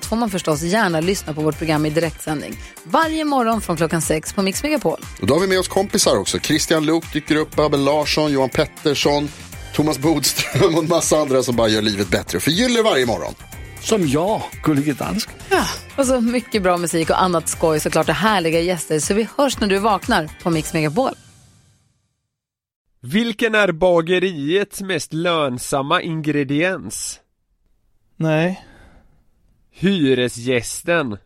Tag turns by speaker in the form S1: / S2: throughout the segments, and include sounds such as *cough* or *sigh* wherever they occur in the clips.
S1: allt får man förstås gärna lyssna på vårt program i direktsändning. Varje morgon från klockan sex på Mix Megapol.
S2: Och då har vi med oss kompisar också. Christian Luuk dyker upp, Abel Larsson, Johan Pettersson, Thomas Bodström och en massa andra som bara gör livet bättre. Förgyller varje morgon.
S3: Som jag, Gullige Dansken.
S1: Och så mycket bra musik och annat skoj såklart och härliga gäster. Så vi hörs när du vaknar på Mix Megapol.
S4: Vilken är bageriets mest lönsamma ingrediens?
S5: Nej.
S4: Hyresgästen.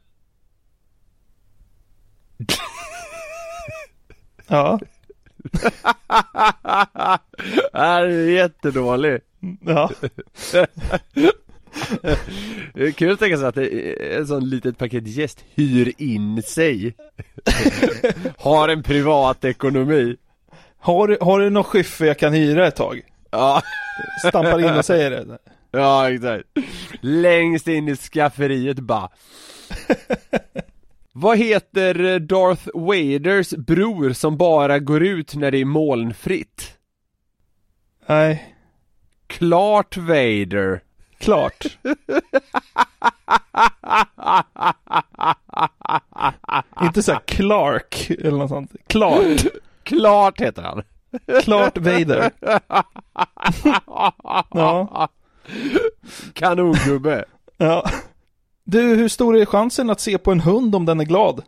S5: Ja. *laughs*
S4: är jättedålig.
S5: Ja. *laughs*
S4: Det är kul att tänka sig att det en sån litet paket gäst hyr in sig. *laughs* Har en privatekonomi.
S5: Har, har du någon skyffe jag kan hyra ett tag?
S4: Ja,
S5: Stampar in och säger det.
S4: Ja exakt. Längst in i skafferiet bara. *laughs* Vad heter Darth Vaders bror som bara går ut när det är molnfritt?
S5: Nej.
S4: Klart Vader.
S5: Klart. Inte så här Clark eller något sånt. Klart.
S4: Klart heter han.
S5: Klart Vader. *laughs* Ja.
S4: Kanongubbe.
S5: Ja. Du, hur stor är chansen att se på en hund om den är glad?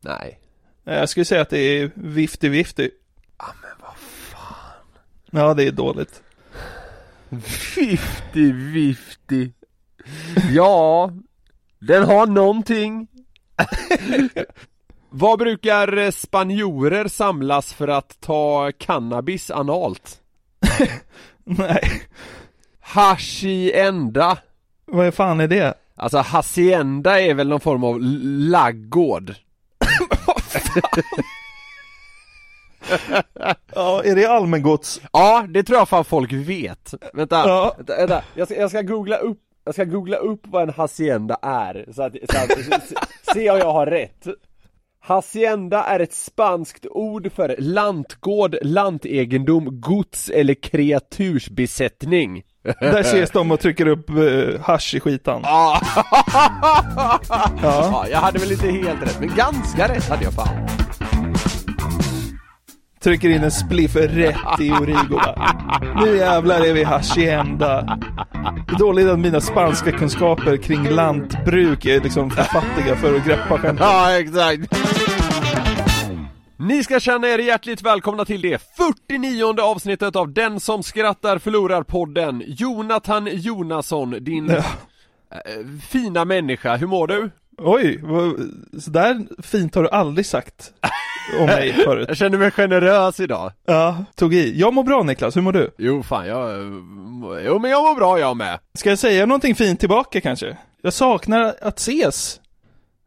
S4: Nej.
S5: Jag skulle säga att det är vifty-vifty.
S4: Ja men vad fan.
S5: Ja, det är dåligt.
S4: Fifty vifty. Ja, den har någonting. *laughs* Vad brukar spanjorer samlas för att ta cannabis analt? *laughs*
S5: Nej.
S4: Hacienda.
S5: Vad fan är det?
S4: Alltså hacienda är väl någon form av laggård? *laughs*
S5: Ja, är det allmängods?
S4: Ja, det tror jag fan folk vet. Vänta,
S5: Ja.
S4: vänta, vänta. Jag, ska, jag ska googla upp jag ska googla upp vad en hacienda är, så att, så att se om jag har rätt. Hacienda är ett spanskt ord för lantgård, lantegendom, gods eller kreatursbesättning. *laughs*
S5: Där ses de och trycker upp uh, hasch i skitan. *laughs*
S4: Ja. ja, jag hade väl inte helt rätt, men ganska rätt hade jag fan.
S5: Trycker in en spliff rätt i Origo. Nu jävlar är vi hacienda. Det är dåligt att mina spanska kunskaper kring lantbruk är liksom för fattiga för att greppa skämtet.
S4: Ja, exakt. Ni ska känna er hjärtligt välkomna till det 49 avsnittet av Den som skrattar förlorar podden Jonathan Jonasson, din eh, fina människa, hur mår du?
S5: Oj, vad, så där fint har du aldrig sagt om mig *laughs* förut.
S4: Jag känner mig generös idag
S5: Ja, tog i. Jag mår bra Niklas, hur mår du?
S4: Jo fan, jag, jo men jag mår bra jag med
S5: Ska jag säga någonting fint tillbaka kanske? Jag saknar att ses.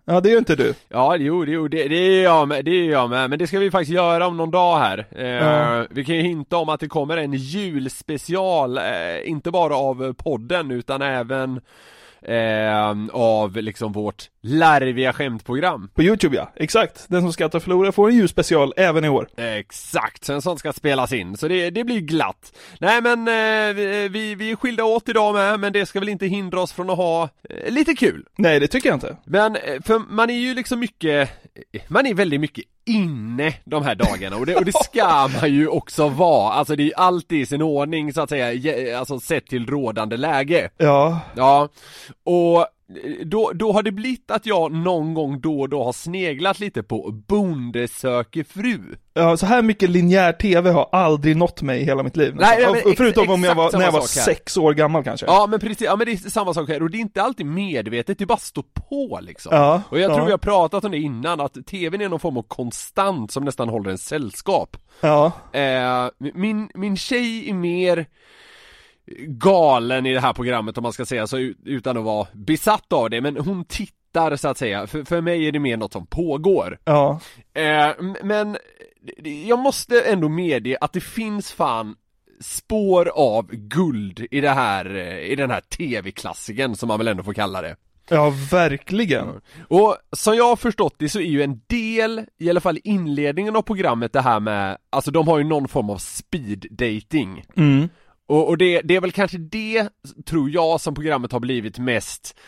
S5: Ja, det gör inte du.
S4: Ja, jo, jo det, det är jag med, det är jag med, men det ska vi faktiskt göra om någon dag här eh,
S5: Ja.
S4: Vi kan ju hinta om att det kommer en julspecial, eh, inte bara av podden utan även eh, av liksom vårt larviga skämtprogram
S5: På Youtube ja, exakt. Den som skrattar förlorar får en julspecial även i år.
S4: Exakt, så en sån ska spelas in, så det, det blir glatt Nej men, eh, vi- vi, är skilda åt idag med, men det ska väl inte hindra oss från att ha eh, lite kul
S5: Nej, det tycker jag inte.
S4: Men, eh, för man är ju liksom mycket, eh, man är väldigt mycket inne de här dagarna. Och det, och det ska man ju också vara, alltså det är alltid i sin ordning så att säga, alltså sett till rådande läge.
S5: Ja,
S4: Ja, och då, då har det blivit att jag någon gång då och då har sneglat lite på Bonde söker fru
S5: ja, så här mycket linjär tv har aldrig nått mig i hela mitt liv.
S4: Nej, nej,
S5: Förutom om jag var, när jag var sex år gammal kanske.
S4: Ja men precis, ja men det är samma sak här och det är inte alltid medvetet, det bara står på liksom
S5: Ja,
S4: Och jag
S5: ja.
S4: tror vi har pratat om det innan, att tvn är någon form av konstant som nästan håller en sällskap
S5: Ja,
S4: eh, Min, min tjej är mer galen i det här programmet om man ska säga så ut- utan att vara besatt av det men hon tittar så att säga, för, för mig är det mer något som pågår.
S5: Ja.
S4: Eh, men jag måste ändå medge att det finns fan spår av guld i det här, eh, i den här tv-klassiken som man väl ändå får kalla det.
S5: Ja, verkligen.
S4: Och som jag har förstått det så är ju en del, i alla fall i inledningen av programmet det här med, alltså de har ju någon form av speed dating.
S5: Mm.
S4: Och, och det, det är väl kanske det, tror jag, som programmet har blivit mest,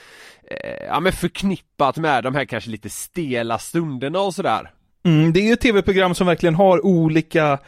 S4: eh, ja men förknippat med de här kanske lite stela stunderna och sådär.
S5: Mm, det är ju ett tv-program som verkligen har olika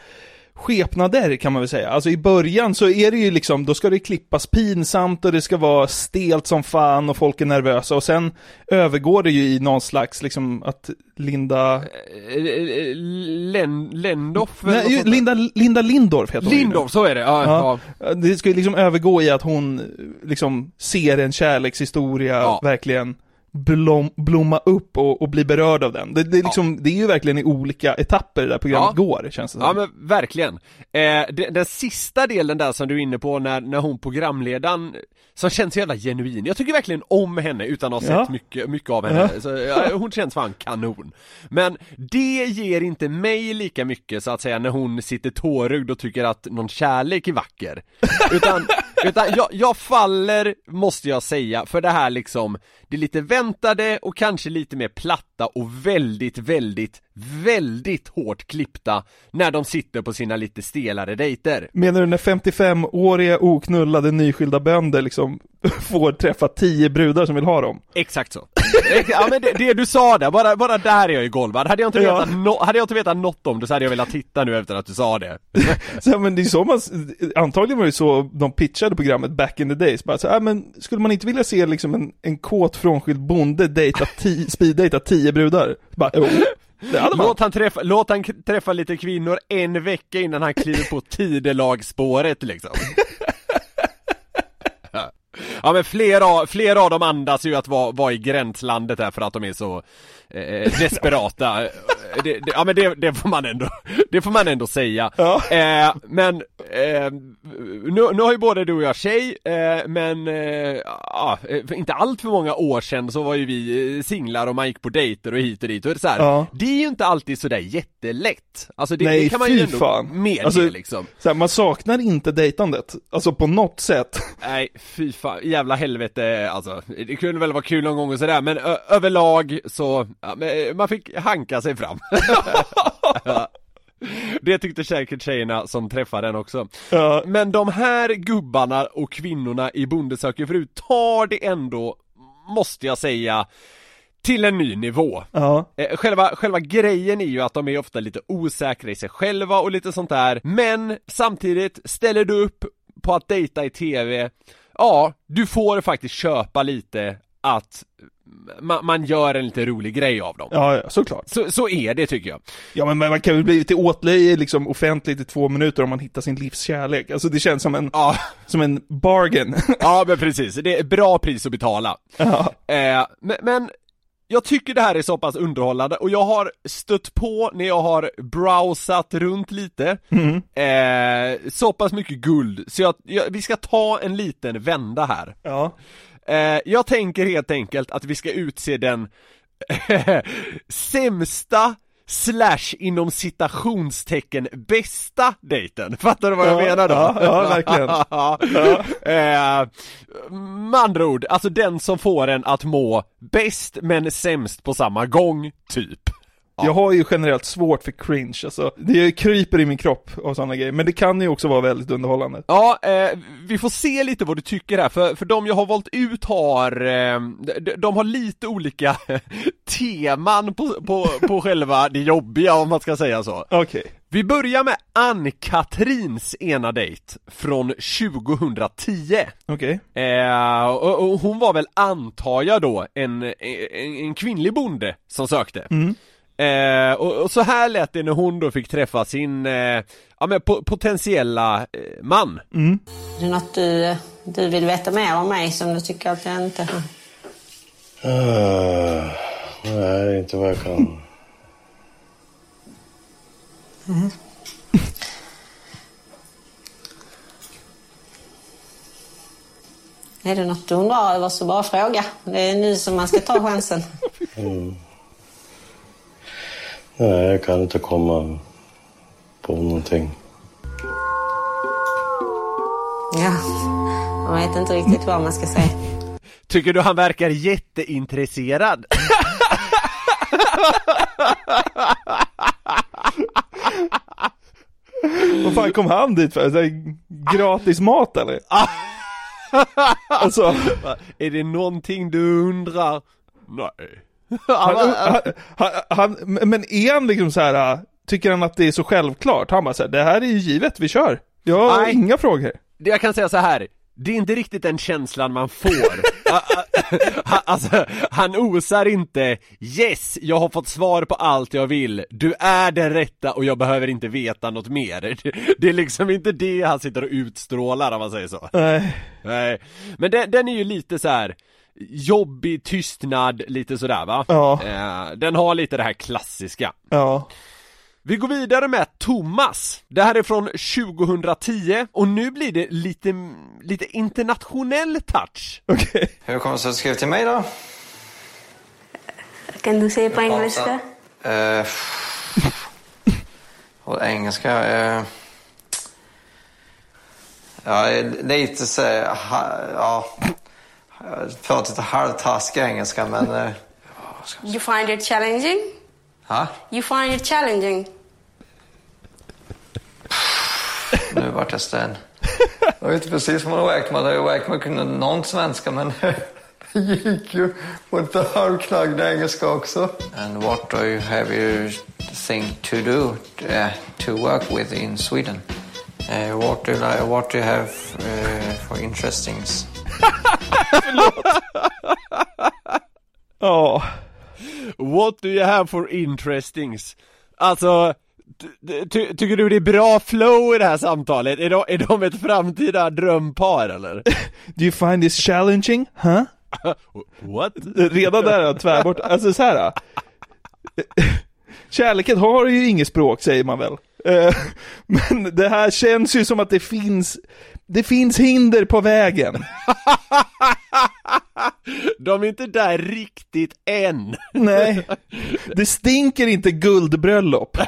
S5: skepnader kan man väl säga. Alltså i början så är det ju liksom, då ska det klippas pinsamt och det ska vara stelt som fan och folk är nervösa och sen övergår det ju i någon slags liksom att Linda...
S4: Eh, eh, Len, Lendoff eller
S5: Nej, ju. Linda, Linda Lindorff heter hon.
S4: Lindorff, så är det, ja, ja.
S5: Ja. Det ska ju liksom övergå i att hon liksom ser en kärlekshistoria
S4: Ja.
S5: verkligen blom, blomma upp och, och bli berörd av den. Det, det, är liksom, det är ju verkligen i olika etapper det där programmet
S4: Ja.
S5: går, känns det som.
S4: Ja men verkligen. Eh, den, den sista delen där som du är inne på när, när hon programledaren, som känns så jävla genuin, jag tycker verkligen om henne utan att ha
S5: Ja.
S4: sett mycket, mycket av henne,
S5: Ja.
S4: så, ja, hon känns fan kanon. Men det ger inte mig lika mycket så att säga när hon sitter tårögd och tycker att någon kärlek är vacker. Utan, *laughs* utan jag, jag faller, måste jag säga, för det här liksom, det är lite väntade och kanske lite mer platta och väldigt, väldigt, väldigt hårt klippta när de sitter på sina lite stelare dejter.
S5: Menar du när 55-åriga oknullade nyskilda bönder liksom *laughs* får träffa 10 brudar som vill ha dem?
S4: Exakt så. Ja men det, det du sa där, bara, bara där är jag ju golvad. Hade jag, inte
S5: Ja.
S4: vetat no, hade jag inte vetat något om det så hade jag velat titta nu efter att du sa det. *laughs*
S5: Så, men det är så man, antagligen var det så de pitchade programmet back in the days. Bara så, här, men skulle man inte vilja se liksom en, en kåt frånskild bonde dejta ti, speeddejta 10 brudar? Bara, man.
S4: Låt han, träffa, låt han träffa lite kvinnor en vecka innan han kliver på tidelagspåret liksom. *laughs* Ja men flera, flera av dem andas ju att vara, vara i gränslandet här för att de är så eh, desperata. Det, det, ja men det, det får man ändå, det får man ändå säga.
S5: Ja.
S4: Eh, men eh, nu, nu har ju både du och jag tjej, eh, men eh, ja, för inte allt för många år sedan så var ju vi eh, singlar och man gick på dejter och hit och dit och det är så här,
S5: Ja.
S4: Det är ju inte alltid sådär jättelätt. Alltså det,
S5: Nej,
S4: det kan man ju ändå
S5: fan.
S4: medge
S5: Alltså-
S4: liksom.
S5: Så här, man saknar inte dejtandet, alltså på något sätt.
S4: Nej, fy fan, jävla helvete alltså. Det kunde väl vara kul någon gång och sådär men överlag så, ja, men, eh, man fick hanka sig fram. *laughs* Det tyckte säkert tjejerna som träffade den också.
S5: Ja.
S4: Men de här gubbarna och kvinnorna i Bonde söker fru tar det ändå, måste jag säga, till en ny nivå.
S5: Ja.
S4: Eh, Själva, själva grejen är ju att de är ofta lite osäkra i sig själva och lite sånt där Men samtidigt, ställer du upp på att dejta i TV Ja, du får faktiskt köpa lite att man, man gör en lite rolig grej av dem
S5: Ja, ja, såklart.
S4: så, så är det tycker jag
S5: Ja men man kan väl bli lite åtlöje liksom offentligt i två minuter om man hittar sin livskärlek. Alltså det känns som en,
S4: Ja,
S5: som en bargain. *laughs*
S4: ja men precis, det är bra pris att betala
S5: ja.
S4: Eh, men, men jag tycker det här är så pass underhållande och jag har stött på när jag har browsat runt lite
S5: Mm.
S4: eh, Så pass mycket guld, så jag, jag, vi ska ta en liten vända här
S5: Ja.
S4: Eh, Jag tänker helt enkelt att vi ska utse den *laughs* sämsta slash inom citationstecken bästa dejten, fattar du vad jag
S5: Ja,
S4: menar då?
S5: ja, ja, verkligen. *laughs*
S4: Eh, med andra ord, alltså den som får en att må bäst men sämst på samma gång, typ.
S5: Jag har ju generellt svårt för cringe, alltså. Det kryper i min kropp och sådana grejer, men det kan ju också vara väldigt underhållande.
S4: Ja, eh, vi får se lite vad du tycker här, för, för de jag har valt ut har, eh, de, de har lite olika *laughs* teman på, på, på själva det jobbiga om man ska säga så.
S5: Okej.
S4: Vi börjar med Ann-Katrins ena dejt från 2010.
S5: Okej.
S4: Eh, och, och hon var väl, antar jag då, en, en, en kvinnlig bonde som sökte.
S5: Mm.
S4: Eh, och, och så här lät det när hon då fick träffa sin, eh, ja men po- potentiella eh, man.
S5: Mm.
S6: Är det något du, du vill veta mer om mig som du tycker att jag inte har?
S7: Uh, nej, inte vad jag kan.
S6: Är det något du undrar över så bara fråga. Det är nu som man ska ta chansen.
S7: Mm. Nej, jag kan inte komma på någonting.
S6: Ja, man vet inte riktigt vad man ska säga.
S4: Tycker du han verkar jätteintresserad?
S5: Vad fan kom han dit för? Så gratis mat eller? *laughs* alltså,
S4: Är det någonting du undrar? Nej. *laughs*
S5: han, han, han, han, men är han liksom så här? tycker han att det är så självklart? Han bara så här, det här är ju givet, vi kör. Jag har
S4: Nej.
S5: inga frågor.
S4: Jag kan säga så här. Det är inte riktigt den känslan man får. A- *laughs* a- ha- alltså, han osar inte 'Yes, jag har fått svar på allt jag vill, du är den rätta och jag behöver inte veta något mer' *laughs* Det, det är liksom inte det han sitter och utstrålar om man säger så
S5: Nej.
S4: Nej, men den, den är ju lite så här jobbig tystnad, lite sådär va?
S5: Ja.
S4: Eh, den har lite det här klassiska
S5: Ja.
S4: vi går vidare med Thomas. Det här är från 2010 och nu blir det lite, lite internationell touch.
S5: Okej.
S8: Hur kommer det sig att du skrev till mig då?
S6: Kan du säga på engelska? *laughs*
S8: Och engelska? eh, ja, lite så... Ja, jag pratar lite halvtaskig engelska, men... eh,
S6: You find it challenging?
S8: Ja,
S6: You find it challenging?
S8: nu vart jag ställd. Jag vet inte precis vad man har räknat med. Jag har räknat med att kunna någon svenska, men *laughs* det gick ju på lite halvknagglig engelska också. And what do you have you think to do uh, to work with in Sweden? Uh, what, do you, what do you have uh, for interestings?
S5: Ja.
S4: What do you have for interestings? Alltså, ty, ty, tycker du det är bra flow i det här samtalet? Är de, är de ett framtida drömpar eller?
S5: Do you find this challenging? Huh? *laughs*
S4: What?
S5: Redan där är tvärbort. Alltså så här. Kärleken har ju inget språk säger man väl. Eh, Men det här känns ju som att det finns, det finns hinder på vägen. *laughs*
S4: De är inte där riktigt än.
S5: Nej, *laughs* det stinker inte guldbröllop.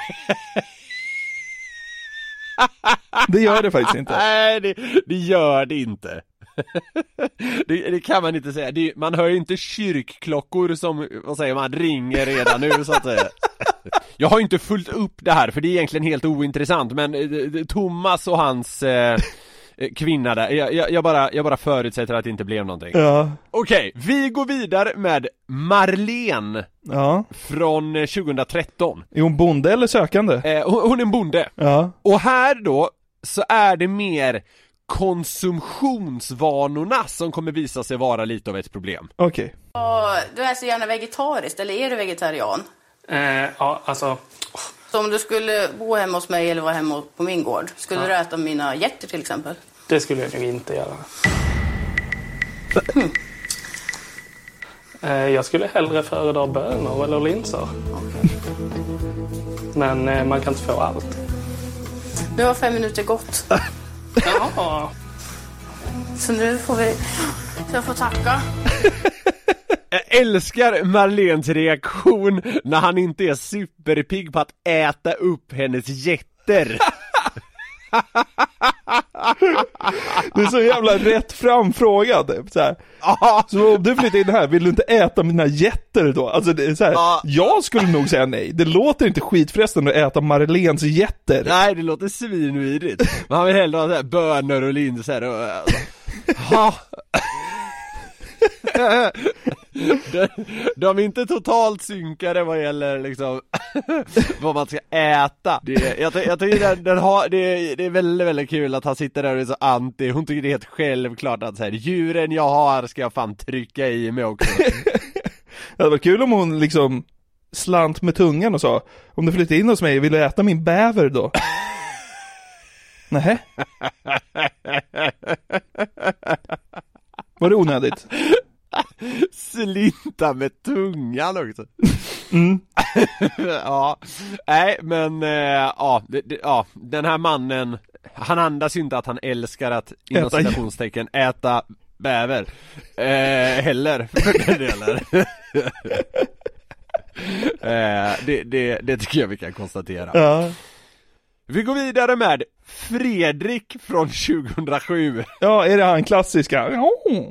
S5: Det gör det faktiskt inte.
S4: Nej, det, det gör det inte. *laughs* Det, det kan man inte säga. Det, man hör ju inte kyrkklockor som, vad säger man, ringer redan nu så att säga. *laughs* Jag har inte fullt upp det här för det är egentligen helt ointressant men eh, Thomas och hans eh, kvinna där, jag, jag, jag, bara, jag bara förutsätter att det inte blev någonting.
S5: Ja,
S4: Okej, vi går vidare med Marlene
S5: ja.
S4: från eh, 2013.
S5: Är hon bonde eller sökande?
S4: Eh, hon, hon är en bonde.
S5: Ja.
S4: Och här då så är det mer konsumtionsvanorna som kommer visa sig vara lite av ett problem.
S5: Okej.
S9: Du äter gärna vegetariskt, eller är du vegetarian?
S10: Eh, ja, alltså,
S9: Så om du skulle bo hemma hos mig eller vara hemma på min gård, skulle du äta mina hjärtor till exempel?
S10: det skulle jag nog inte göra. Eh, jag skulle hellre föredra bönor eller linser. Men eh, man kan inte få allt.
S9: Nu har fem minuter gått, *laughs*
S10: Ja,
S9: så nu får vi... Så jag får tacka. *laughs*
S4: Älskar Marlens reaktion när han inte är superpigg på att äta upp hennes jätter. *laughs*
S5: Det är så jävla rätt framfrågad. Så, här. så om du flyttar in här, vill du inte äta mina getter då? Alltså det är så här,
S4: Ja.
S5: jag skulle nog säga nej. Det låter inte skitfrestande att äta Marlens getter.
S4: Nej, det låter svinvidrigt. Men han vill hellre ha så här bönor och linser och... *laughs* Alltså. Ha. De, de är inte totalt synkade vad gäller liksom *laughs* vad man ska äta. Det, jag, jag tycker den, den har, det, det är väldigt, väldigt kul att han sitter där och är så anti. Hon tycker det är helt självklart att så här, djuren jag har ska jag fan trycka i mig också. *laughs*
S5: Det hade varit kul om hon liksom slant med tungan och sa Om du flyttar in hos mig, vill du äta min bäver då? *laughs* Nähä? Var det onödigt? *laughs*
S4: Slinta med tungan också.
S5: Mm. *laughs*
S4: ja, nej men eh, ja, det, det, ja, den här mannen Han andas ju inte att han älskar att inom
S5: Äta-
S4: citationstecken äta bäver. Eh, heller, för den delen. *laughs* eh, det, det, det tycker jag vi kan konstatera.
S5: Ja.
S4: Vi går vidare med Fredrik från 2007.
S5: Ja, är det han klassiska?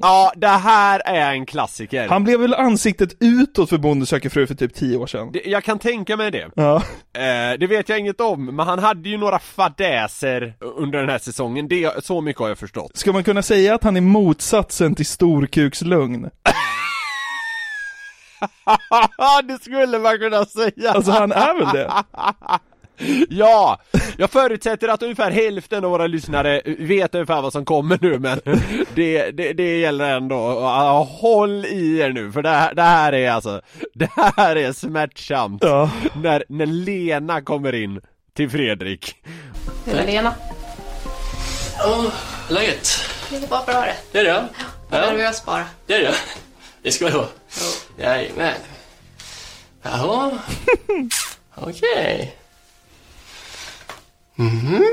S4: Ja, det här är en klassiker.
S5: Han blev väl ansiktet utåt för Bonde söker fru för typ 10 år sedan?
S4: Det, jag kan tänka mig det.
S5: Ja.
S4: Eh, det vet jag inget om, men han hade ju några fadäser under den här säsongen, det, så mycket har jag förstått.
S5: Ska man kunna säga att han är motsatsen till storkukslugn? *laughs*
S4: det skulle man kunna säga!
S5: Alltså han är väl det? *laughs* *laughs*
S4: Ja! Jag förutsätter att ungefär hälften av våra lyssnare vet ungefär vad som kommer nu men *laughs* det, det, det gäller ändå, håll i er nu för det här, det här är alltså, *laughs* det här är smärtsamt
S5: Ja.
S4: när, när Lena kommer in till Fredrik
S11: Hur är Lena?
S10: Ja, läget?
S11: Det är bara bra det.
S10: Det är det?
S11: Jag är nervös bara.
S10: Det är det? Det ska det vara. Jajamän. Jaha. Okej. Mm-hmm.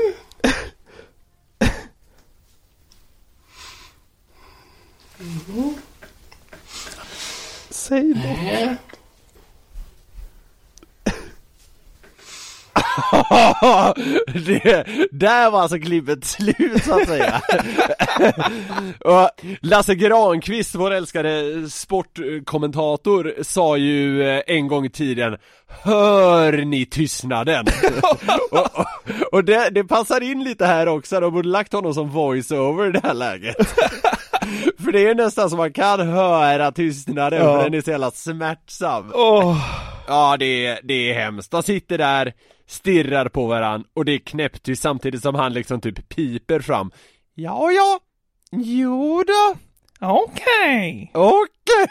S10: *laughs* mm-hmm.
S5: Säg. *laughs*
S4: det, där var alltså klippet slut så att säga. *laughs* och Lasse Granqvist, vår älskade sportkommentator, sa ju eh, en gång i tiden Hör ni tystnaden? *laughs* och och, och det, det passar in lite här också, de borde lagt honom som voice-over i det här läget. för det är nästan som man kan höra tystnaden,
S5: Ja.
S4: för den är så jävla smärtsam.
S5: Åh.
S4: Ja, det är, det är hemskt. De sitter där, stirrar på varann och det är knäpptyst samtidigt som han liksom typ piper fram. Ja, ja. Jo då.
S5: Okej.
S4: Okej.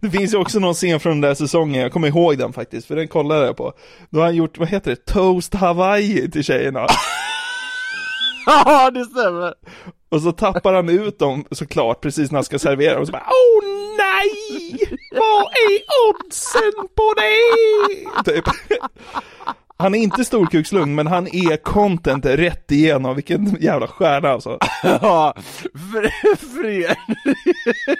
S5: Det finns ju också någon scen från den där säsongen, jag kommer ihåg den faktiskt, för den kollade jag på. Då har han gjort, vad heter det, Toast Hawaii till tjejerna. *laughs*
S4: Ja, det stämmer.
S5: Och så tappar han ut dem såklart precis när han ska servera och så bara Åh nej! *laughs* Vad är oddsen på det? Typ. Han är inte storkukslugn men han är content rätt igenom, vilken jävla stjärna alltså.
S4: Ja, Fre- Fredrik,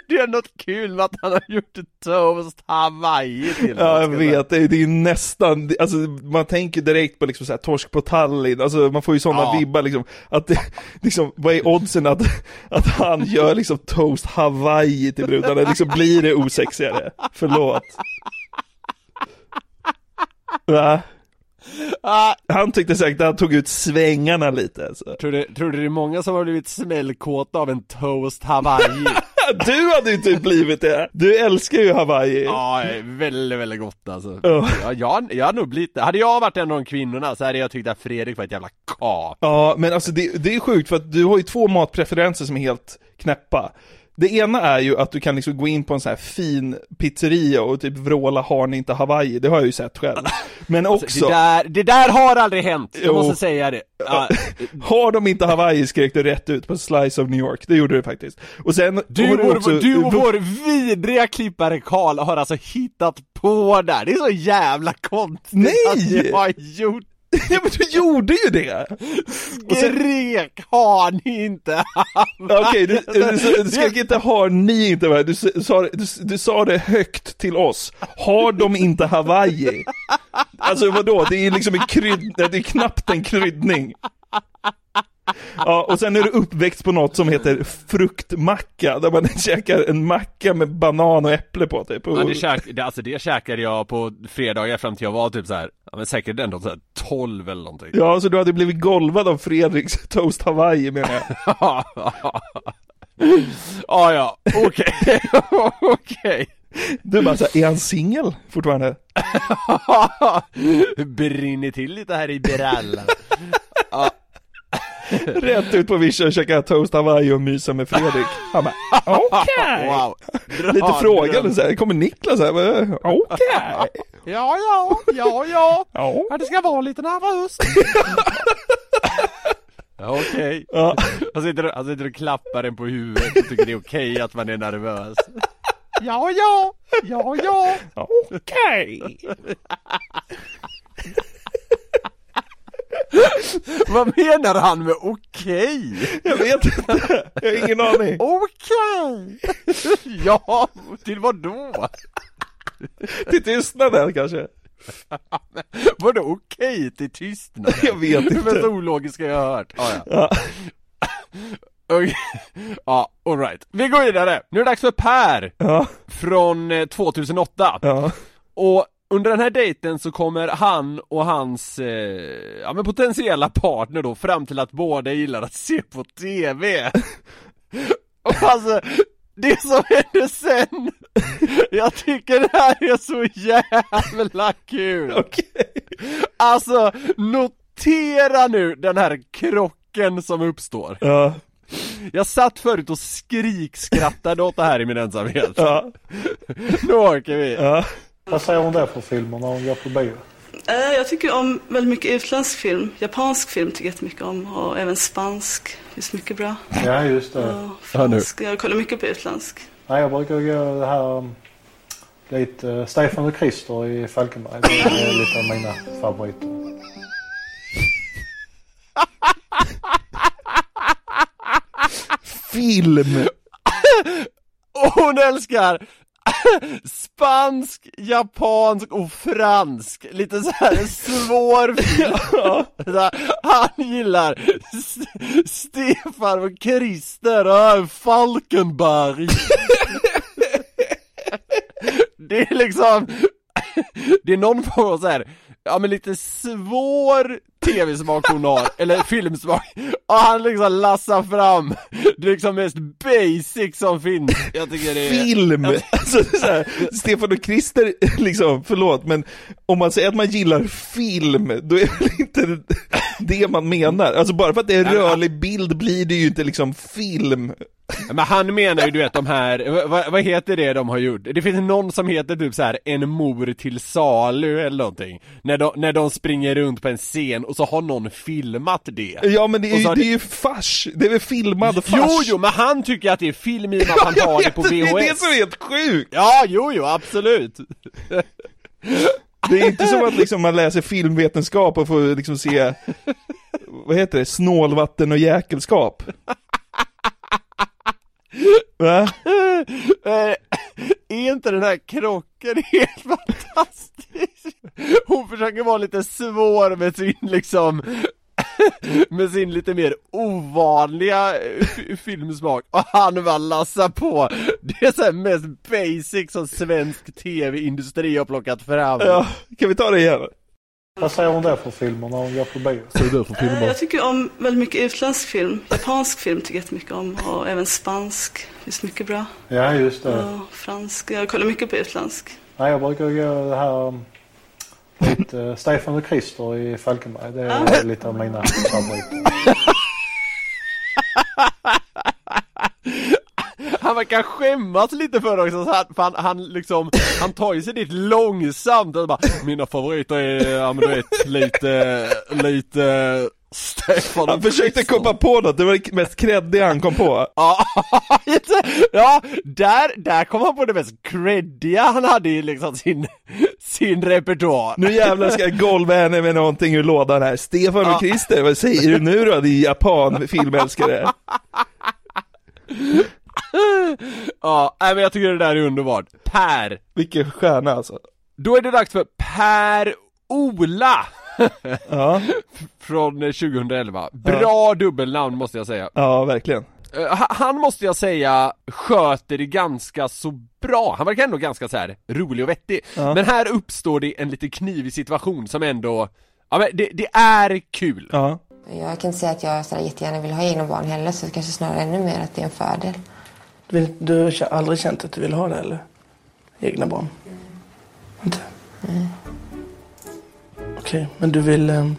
S4: det är något kul med att han har gjort ett toast Hawaii till
S5: Ja jag vet, det är, det är nästan, alltså man tänker direkt på liksom så här, torsk på Tallinn, alltså man får ju sådana
S4: Ja.
S5: vibbar liksom, att det, liksom, vad är oddsen att, att han gör liksom toast Hawaii till brudarna, liksom blir det osexigare? Förlåt. Va?
S4: Ah,
S5: Han tyckte säkert att han tog ut svängarna lite alltså.
S4: tror, du, tror du det är många som har blivit smällkåta av en toast Hawaii? *laughs*
S5: Du hade ju typ blivit det! Du älskar ju Hawaii!
S4: Ja, väldigt, väldigt gott alltså.
S5: Ja,
S4: jag, jag hade nog blivit det. Hade jag varit en av de kvinnorna så hade jag tyckt att Fredrik var ett jävla kap.
S5: Ja, men alltså det, det är sjukt för att du har ju två matpreferenser som är helt knäppa. Det ena är ju att du kan liksom gå in på en sån här fin pizzeria och typ vråla har ni inte Hawaii, det har jag ju sett själv. Men också,
S4: Alltså, det, där, det där har aldrig hänt, jag
S5: Jo.
S4: måste säga det. Ja, *laughs*
S5: har de inte Hawaii skrek du rätt ut på Slice of New York, det gjorde du faktiskt. Och sen
S4: du, och,
S5: också,
S4: du och vår vidriga klippare Karl har alltså hittat på där, det är så jävla konstigt
S5: Nej!
S4: att ni har gjort *laughs*
S5: Ja men du gjorde ju det! Och sen-
S4: Skrek har ni inte
S5: Okej, du, du, du, du skrek inte har ni inte? Du, s- sa, du, du sa det högt till oss. Har de inte Hawaii? Alltså vadå, det är liksom en krydd, det är knappt en kryddning. Ja, och sen är du uppväxt på något som heter fruktmacka, där man *laughs* käkar en macka med banan och äpple på typ.
S4: Ja, det, käk, det, alltså det käkade jag på fredagar fram till jag var typ så här, ja, men säkert ändå så här 12 eller någonting
S5: Ja, så du hade blivit golvad av Fredriks *laughs* Toast Hawaii menar jag.
S4: Ja, *laughs* ja, okej, *laughs* okej
S5: Du bara såhär, är han singel fortfarande?
S4: Brinner till lite här i brallan
S5: Rätt ut på vischan och käka Toast Hawaii och mysa med Fredrik. Han bara, okej.
S4: Wow. Bra
S5: Lite frågande såhär, kommer Niklas här, okej.
S4: Ja, ja, ja, ja. *laughs*
S5: Ja.
S4: Ja, det ska vara lite nervöst. Ja, Okej.
S5: Ja.
S4: Han, sitter, och- han sitter och klappar en på huvudet och tycker det är okej att man är nervös. Ja, ja, ja, ja.
S5: Okej.
S4: Vad menar han med okej?
S5: Jag vet inte, jag har ingen aning.
S4: Okej! ja, till vad då? *laughs*
S5: Till tystnaden kanske? *laughs*
S4: Vadå okej till tystnad?
S5: Jag vet
S4: Det är
S5: inte.
S4: mest ologiska jag har hört. Ah, ja.
S5: Ja. *laughs*
S4: Okej. Ja, alright. Vi går vidare. Nu är det dags för Per.
S5: Ja.
S4: Från eh, 2008.
S5: Ja.
S4: Och under den här dejten så kommer han och hans, eh, ja men potentiella partner då fram till att båda gillar att se på TV. och alltså, det som händer sen, jag tycker det här är så jävla kul.
S5: Okej.
S4: Alltså, notera nu den här krocken som uppstår.
S5: Ja.
S4: Jag satt förut och skrikskrattade åt det här i min ensamhet.
S5: Ja.
S4: Nu åker vi.
S5: Ja.
S12: Vad säger hon där för filmer när hon går på bio?
S13: Eh, Jag tycker om väldigt mycket utländsk film. Japansk film tycker jag jättemycket om och även spansk. Det finns mycket bra.
S12: Ja, just det.
S13: Och fransk. Jag kollar mycket på utländsk.
S12: Nej, jag brukar gå det här um, lite uh, Stefan och Krister i Falkenberg. Det är lite av mina favoriter.
S5: Film!
S4: Och hon älskar *laughs* spansk, japansk och fransk. Lite så här svår *laughs* här, Han gillar S- Stefan och Christer och Falkenberg. *laughs* Det är liksom, det är någon form av så här, ja men lite svår tv-smak hon har, eller filmsmak, och han liksom lassar fram det liksom mest basic som finns. Jag tycker det är...
S5: Film! *laughs* Alltså, det är så här, Stefan och Christer, *laughs* liksom, förlåt, men om man säger att man gillar film, då är det inte det man menar? Alltså bara för att det är en rörlig bild blir det ju inte liksom film.
S4: Men han menar ju du vet de här, vad, vad heter det de har gjort? Det finns någon som heter typ så här en mor till salu eller någonting När de, när de springer runt på en scen och så har någon filmat det
S5: Ja men det är, ju-
S4: har
S5: det är ju fars, det är väl filmad fars?
S4: Jo, jo, men han tycker att det är film i och med att han har det på VHS
S5: Det är det som är helt sjukt!
S4: Ja, jo, jo, absolut *laughs*
S5: Det är inte som att liksom man läser filmvetenskap och får liksom se, vad heter det, snålvatten och jäkelskap. Va? *laughs*
S4: Eh, Är inte den här krocken *laughs* helt fantastisk? Hon försöker vara lite svår med sin liksom med sin lite mer ovanliga filmsmak och han bara lassar på Det är så här mest basic som svensk tv-industri har plockat fram
S5: Ja, kan vi ta det igen?
S12: Vad säger hon där för filmer när hon går på bio?
S4: Så du för
S13: Eh, Jag tycker om väldigt mycket utländsk film. Japansk film tycker jag jättemycket om och även spansk. Det finns mycket bra.
S12: Ja, just det.
S13: Och fransk. Jag kollar mycket på utländsk.
S12: Nej, jag brukar gå det här um, lite uh, Stefan och Krister i Falkenberg. Det är lite av mina favoriter. *laughs*
S4: Han verkar skämmas lite för det också, så han, han, han liksom, han tar ju sig dit långsamt och bara Mina favoriter är, ja men du vet, lite, lite Stefan
S5: Han försökte komma på något, det var det mest creddiga han kom på. *laughs*
S4: Ja, där, där kom han på det mest creddiga han hade i liksom sin, sin repertoar
S5: Nu jävlar ska jag golva henne med någonting ur lådan här. Stefan och Christer, vad säger du nu då, din japan-filmälskare? *laughs*
S4: Ja, men jag tycker det där är underbart Per
S5: Vilken stjärna alltså.
S4: Då är det dags för Per-Ola
S5: Ja.
S4: Från eh, 2011 Bra dubbelnamn måste jag säga
S5: Ja, verkligen.
S4: Eh, ha- Han måste jag säga sköter det ganska så bra, han verkar ändå ganska så här rolig och vettig
S5: Ja.
S4: Men här uppstår det en lite knivig situation som ändå, ja men det, det är kul
S5: Ja.
S14: Jag kan inte säga att jag sådär jättegärna vill ha egna barn heller så det kanske snarare ännu mer att det är en fördel.
S15: Du, du har aldrig känt att du vill ha det eller? Egna barn? Inte?
S14: Nej.
S15: Okej, men du vill... eh,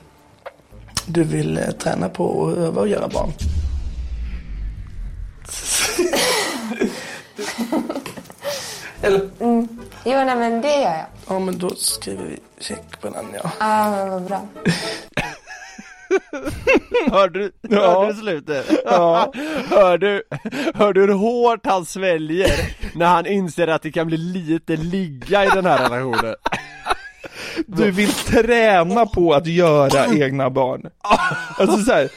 S15: Du vill eh, träna på och öva och göra barn? *laughs* eller?
S14: Mm. Jo, nej men det gör jag.
S15: Ja, men då skriver vi check på den ja.
S14: Ja, men vad bra. *laughs*
S4: Hörde du,
S5: Ja.
S4: hörde du slutet?
S5: Ja. *laughs*
S4: hör, du, hör du hur hårt han sväljer när han inser att det kan bli lite ligga i den här relationen?
S5: Du vill träna på att göra egna barn. Alltså så här.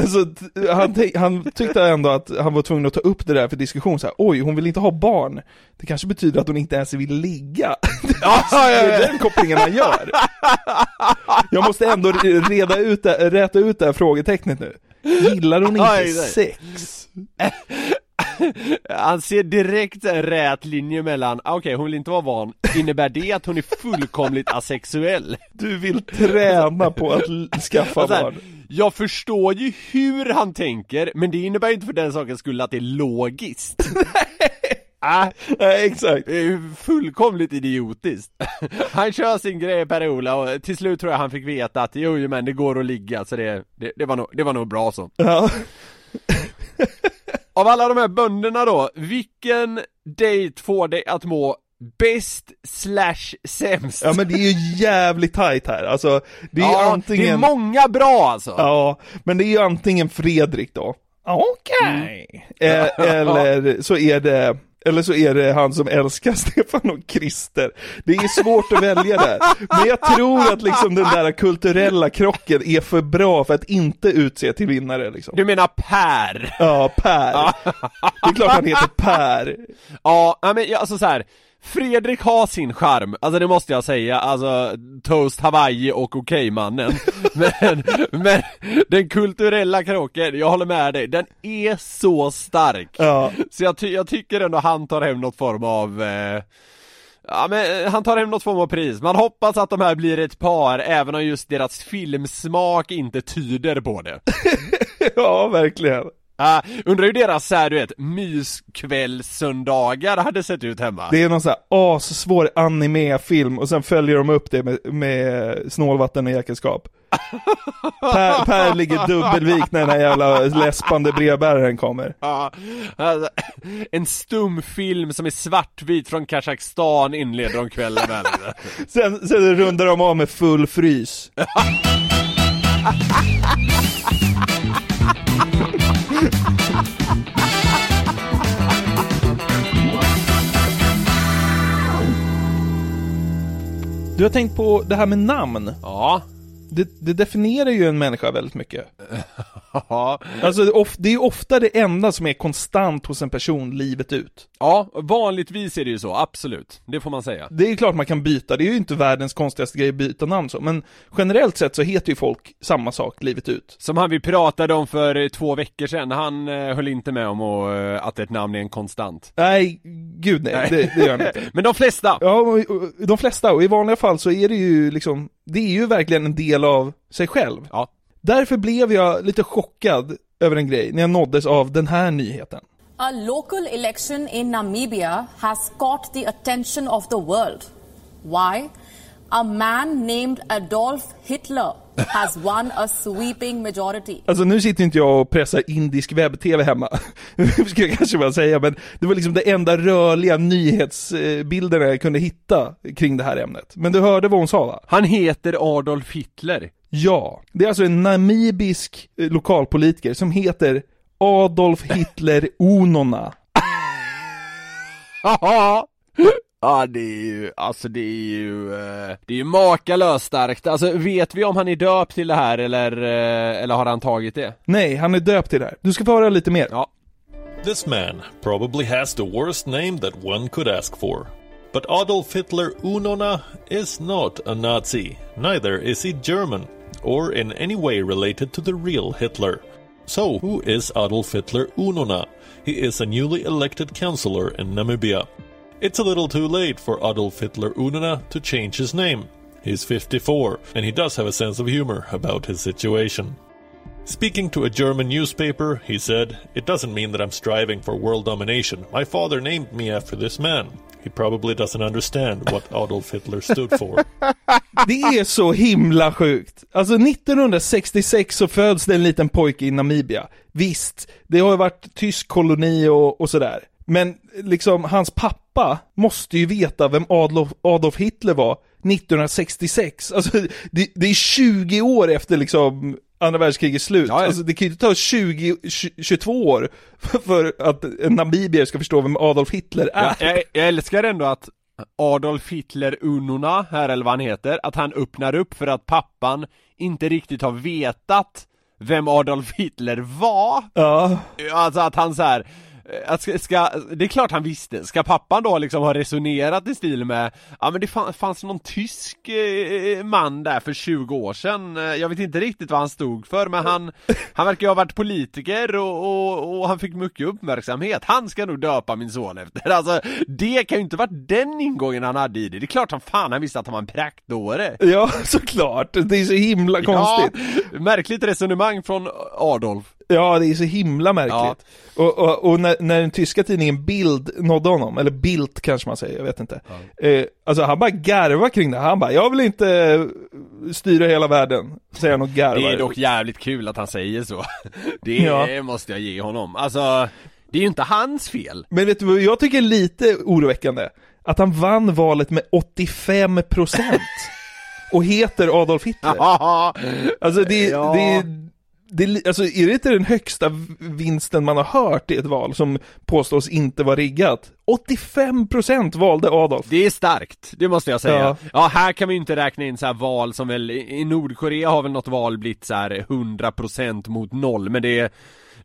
S5: Alltså, han, han tyckte ändå att han var tvungen att ta upp det där för diskussion så här. Oj, hon vill inte ha barn. Det kanske betyder att hon inte ens vill ligga. det är den kopplingen han gör. Jag måste ändå reda ut det, räta ut det här frågetecknet nu. Gillar hon inte sex? *laughs*
S4: Han ser direkt en rät linje mellan, ah, okej hon vill inte vara van, innebär det att hon är fullkomligt asexuell?
S5: Du vill träna på att skaffa barn.
S4: Jag förstår ju hur han tänker, men det innebär ju inte för den sakens skull att det är logiskt. *laughs* Ah,
S5: Nej, exakt.
S4: det är fullkomligt idiotiskt. Han kör sin grej Per-Ola och till slut tror jag han fick veta att jo, men det går att ligga så det, det, det, var, nog, det var nog bra så.
S5: Ja. *laughs*
S4: Av alla de här bönderna då, vilken date får dig att må bäst slash sämst?
S5: Ja men det är ju jävligt tight här, alltså det är
S4: Ja,
S5: antingen
S4: det är många bra alltså!
S5: Ja, men det är ju antingen Fredrik då Okej eh, Eller så är det eller så är det han som älskar *laughs* Stefan och Christer. Det är svårt att välja där. Men jag tror att liksom den där kulturella krocken är för bra för att inte utse till vinnare liksom.
S4: Du menar Per?
S5: Ja, Per. Det är klart han heter Per. *laughs*
S4: Ja, men alltså så här. Fredrik har sin charm, alltså det måste jag säga, alltså Toast Hawaii och Okej-mannen *laughs* men, men den kulturella krocken, jag håller med dig, den är så stark.
S5: Ja.
S4: Så jag, ty- jag tycker ändå han tar hem något form av eh, Ja men han tar hem något form av pris, man hoppas att de här blir ett par även om just deras filmsmak inte tyder på det. *laughs*
S5: Ja, verkligen.
S4: Uh, undrar hur deras såhär du vet, myskvällssöndagar hade sett ut hemma
S5: Det är någon sån här assvår anime-film och sen följer de upp det med, med snålvatten och jäkelskap. *laughs* Per, per ligger dubbelvikt när den här jävla läspande brevbäraren kommer.
S4: Ja, alltså, *clears throat* en stumfilm som är svartvit från Kazakstan inleder de kvällen med *laughs*
S5: Sen, sen rundar de av med full frys. *laughs* Du har tänkt på det här med namn?
S4: Ja.
S5: Det, det definierar ju en människa väldigt mycket. *laughs*
S4: Ja.
S5: Alltså of, det är ofta det enda som är konstant hos en person livet ut.
S4: Ja, vanligtvis är det ju så, absolut. Det får man säga.
S5: Det är klart man kan byta, det är ju inte världens konstigaste grej att byta namn så, men generellt sett så heter ju folk samma sak livet ut.
S4: Som han vi pratade om för eh, två veckor sedan, han eh, höll inte med om eh, att ett namn är en konstant.
S5: Nej, gud nej,
S4: Nej.
S5: Det, det gör han inte. *laughs*
S4: Men de flesta!
S5: Ja, de flesta, och i vanliga fall så är det ju liksom, det är ju verkligen en del av sig själv.
S4: Ja.
S5: Därför blev jag lite chockad över en grej när jag nåddes av den här nyheten.
S16: A local election in Namibia has caught the attention of the world. Why? A man named Adolf Hitler has won a sweeping majority.
S5: Alltså nu sitter inte jag och pressar indisk webb-tv hemma, *laughs* ska jag kanske bara säga, men det var liksom det enda rörliga nyhetsbilderna jag kunde hitta kring det här ämnet. Men du hörde vad hon sa va?
S4: Han heter Adolf Hitler.
S5: Ja, det är alltså en namibisk eh, lokalpolitiker som heter Adolf Hitler Onona. *laughs*
S4: Ja det är ju, alltså det är ju, eh, det är ju makalöst starkt. Alltså vet vi om han är döpt till det här eller, eh, eller har han tagit det?
S5: Nej, han är döpt till det här. Du ska få höra lite mer.
S4: Ja.
S17: This man probably has the worst name that one could ask for. But Adolf Hitler Unona is not a Nazi, neither is he German, or in any way related to the real Hitler. So, who is Adolf Hitler Unona? He is a newly elected councillor in Namibia. It's a little too late for Adolf Hitler Unona to change his name. He's 54, and he does have a sense of humor about his situation. Speaking to a German newspaper, he said, It doesn't mean that I'm striving for world domination. My father named me after this man. He probably doesn't understand what Adolf Hitler stood for. *laughs*
S5: Det är så himla sjukt. Alltså 1966 så föds det en liten pojke i Namibia. Visst, det har ju varit tysk koloni och, och sådär. Men liksom, hans pappa måste ju veta vem Adolf, Adolf Hitler var 1966. Alltså, det, det är 20 år efter liksom andra världskrigets slut.
S4: Ja, ja.
S5: Alltså det kan ju inte ta 20, 20 22 år för att en namibier ska förstå vem Adolf Hitler är.
S4: Jag, jag, jag älskar ändå att Adolf Hitler Unona, här eller vad han heter, att han öppnar upp för att pappan inte riktigt har vetat vem Adolf Hitler var.
S5: Ja.
S4: Alltså att han så här. Att ska, ska, det är klart han visste, ska pappan då liksom ha resonerat i stil med Ja men det fann, fanns någon tysk eh, man där för 20 år sedan? Eh, Jag vet inte riktigt vad han stod för men han Han verkar ju ha varit politiker och, och, och han fick mycket uppmärksamhet. Han ska nog döpa min son efter. Alltså det kan ju inte varit den ingången han hade i det. Det är klart han fan han visste att han var en praktdåre.
S5: Ja, *laughs* såklart. Det är så himla konstigt.
S4: Ja, märkligt resonemang från Adolf
S5: Ja, det är så himla märkligt. Och, och, och när, när den tyska tidningen Bild nådde honom, eller Bildt kanske man säger, jag vet inte. Eh, alltså han bara garvar kring det, han bara 'Jag vill inte eh, styra hela världen' säger han och garvar.
S4: Det är dock jävligt kul att han säger så *laughs* Det
S5: Ja.
S4: måste jag ge honom, alltså Det är ju inte hans fel
S5: Men vet du vad jag tycker är lite oroväckande? Att han vann valet med 85% *laughs* och heter Adolf Hitler. Alltså det,
S4: Ja.
S5: det, det, alltså är det inte den högsta vinsten man har hört i ett val som påstås inte vara riggat? 85% valde Adolf.
S4: Det är starkt, det måste jag säga.
S5: Ja.
S4: Ja, här kan vi ju inte räkna in så här val som väl, i Nordkorea har väl något val blivit så här 100% mot noll, men det är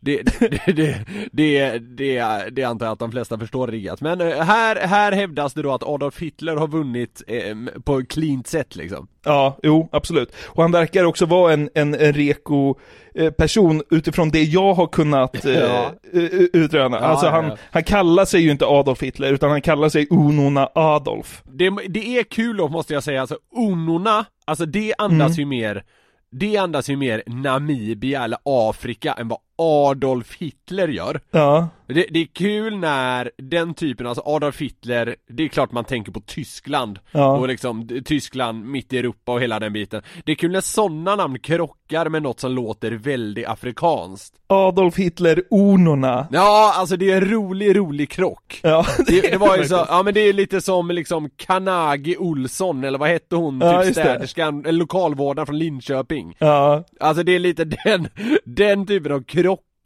S4: *laughs* det, det, det, det, det, antar jag att de flesta förstår riggat. Men eh, här, här hävdas det då att Adolf Hitler har vunnit eh, på ett cleant sätt liksom.
S5: Ja, jo, absolut. Och han verkar också vara en, en, en reko eh, person utifrån det jag har kunnat *laughs* eh,
S4: Ja.
S5: utröna.
S4: Ja,
S5: alltså han,
S4: ja.
S5: han kallar sig ju inte Adolf Hitler, utan han kallar sig Unona Adolf.
S4: Det, det är kul då måste jag säga, alltså Onorna, alltså det andas
S5: Mm.
S4: ju mer Det andas ju mer Namibia eller Afrika än vad Adolf Hitler gör
S5: Ja.
S4: det, det är kul när den typen, alltså Adolf Hitler, det är klart man tänker på Tyskland
S5: Ja.
S4: och liksom Tyskland, mitt i Europa och hela den biten Det är kul när sådana namn krockar med något som låter väldigt afrikanskt
S5: Adolf Hitler Unona.
S4: Ja, alltså det är en rolig, rolig krock
S5: Ja, *laughs*
S4: det, det var ju så, ja men det är lite som liksom Kanagi Olsson, eller vad hette hon,
S5: Ja,
S4: typ
S5: det.
S4: städerskan, eller lokalvårdaren från Linköping
S5: Ja.
S4: Alltså det är lite *laughs* den, den typen av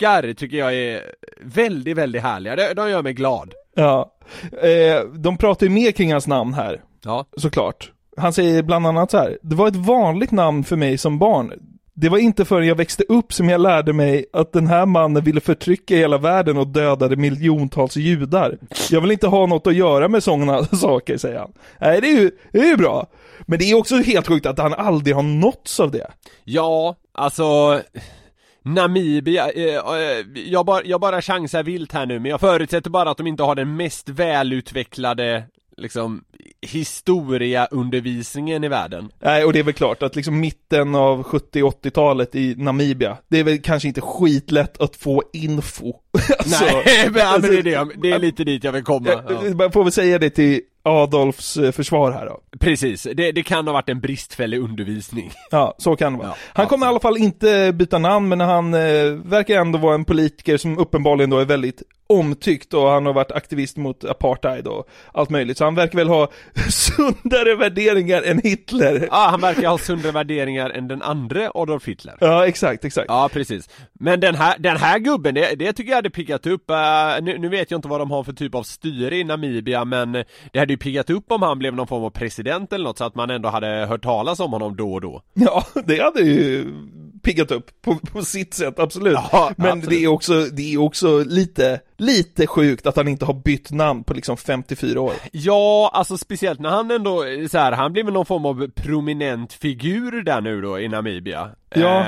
S4: krockar tycker jag är väldigt, väldigt härliga, de gör mig glad
S5: Ja. Eh, de pratar ju mer kring hans namn här.
S4: Ja.
S5: Såklart. Han säger bland annat så här. Det var ett vanligt namn för mig som barn. Det var inte förrän jag växte upp som jag lärde mig att den här mannen ville förtrycka hela världen och dödade miljontals judar. Jag vill inte ha något att göra med sådana *laughs* saker, säger han. Nej, det är ju, det är ju bra. Men det är också helt sjukt att han aldrig har nåtts av det.
S4: Ja, alltså Namibia, eh, eh, jag, bara, jag bara chansar vilt här nu men jag förutsätter bara att de inte har den mest välutvecklade liksom historiaundervisningen i världen
S5: Nej, och det är väl klart att liksom mitten av 70-80-talet i Namibia, det är väl kanske inte skitlätt att få info. *laughs* Alltså,
S4: Nej, *laughs* men,
S5: alltså,
S4: men det, är det, det är lite dit jag vill komma ja.
S5: Jag får väl säga det till Adolfs eh, försvar här då.
S4: Precis, det, det kan ha varit en bristfällig undervisning
S5: Ja, så kan det vara. han kommer i alla fall inte byta namn, men han eh, verkar ändå vara en politiker som uppenbarligen då är väldigt omtyckt och han har varit aktivist mot apartheid och allt möjligt. Så han verkar väl ha *laughs* sundare värderingar än Hitler.
S4: Ja, han verkar ha sundare värderingar än den andra Adolf Hitler
S5: Ja, exakt, exakt.
S4: Ja, precis. Men den här, den här gubben, det, det tycker jag hade piggat upp, uh, nu, nu vet jag inte vad de har för typ av styre i Namibia, men det hade ju piggat upp om han blev någon form av president eller något, så att man ändå hade hört talas om honom då och då.
S5: Ja, det hade ju piggat upp på, på sitt sätt, absolut.
S4: Ja,
S5: Men
S4: absolut.
S5: det är också, det är också lite, lite sjukt att han inte har bytt namn på liksom 54 år.
S4: Ja, alltså speciellt när han ändå, så här, han blev väl någon form av prominent figur där nu då i Namibia.
S5: Ja.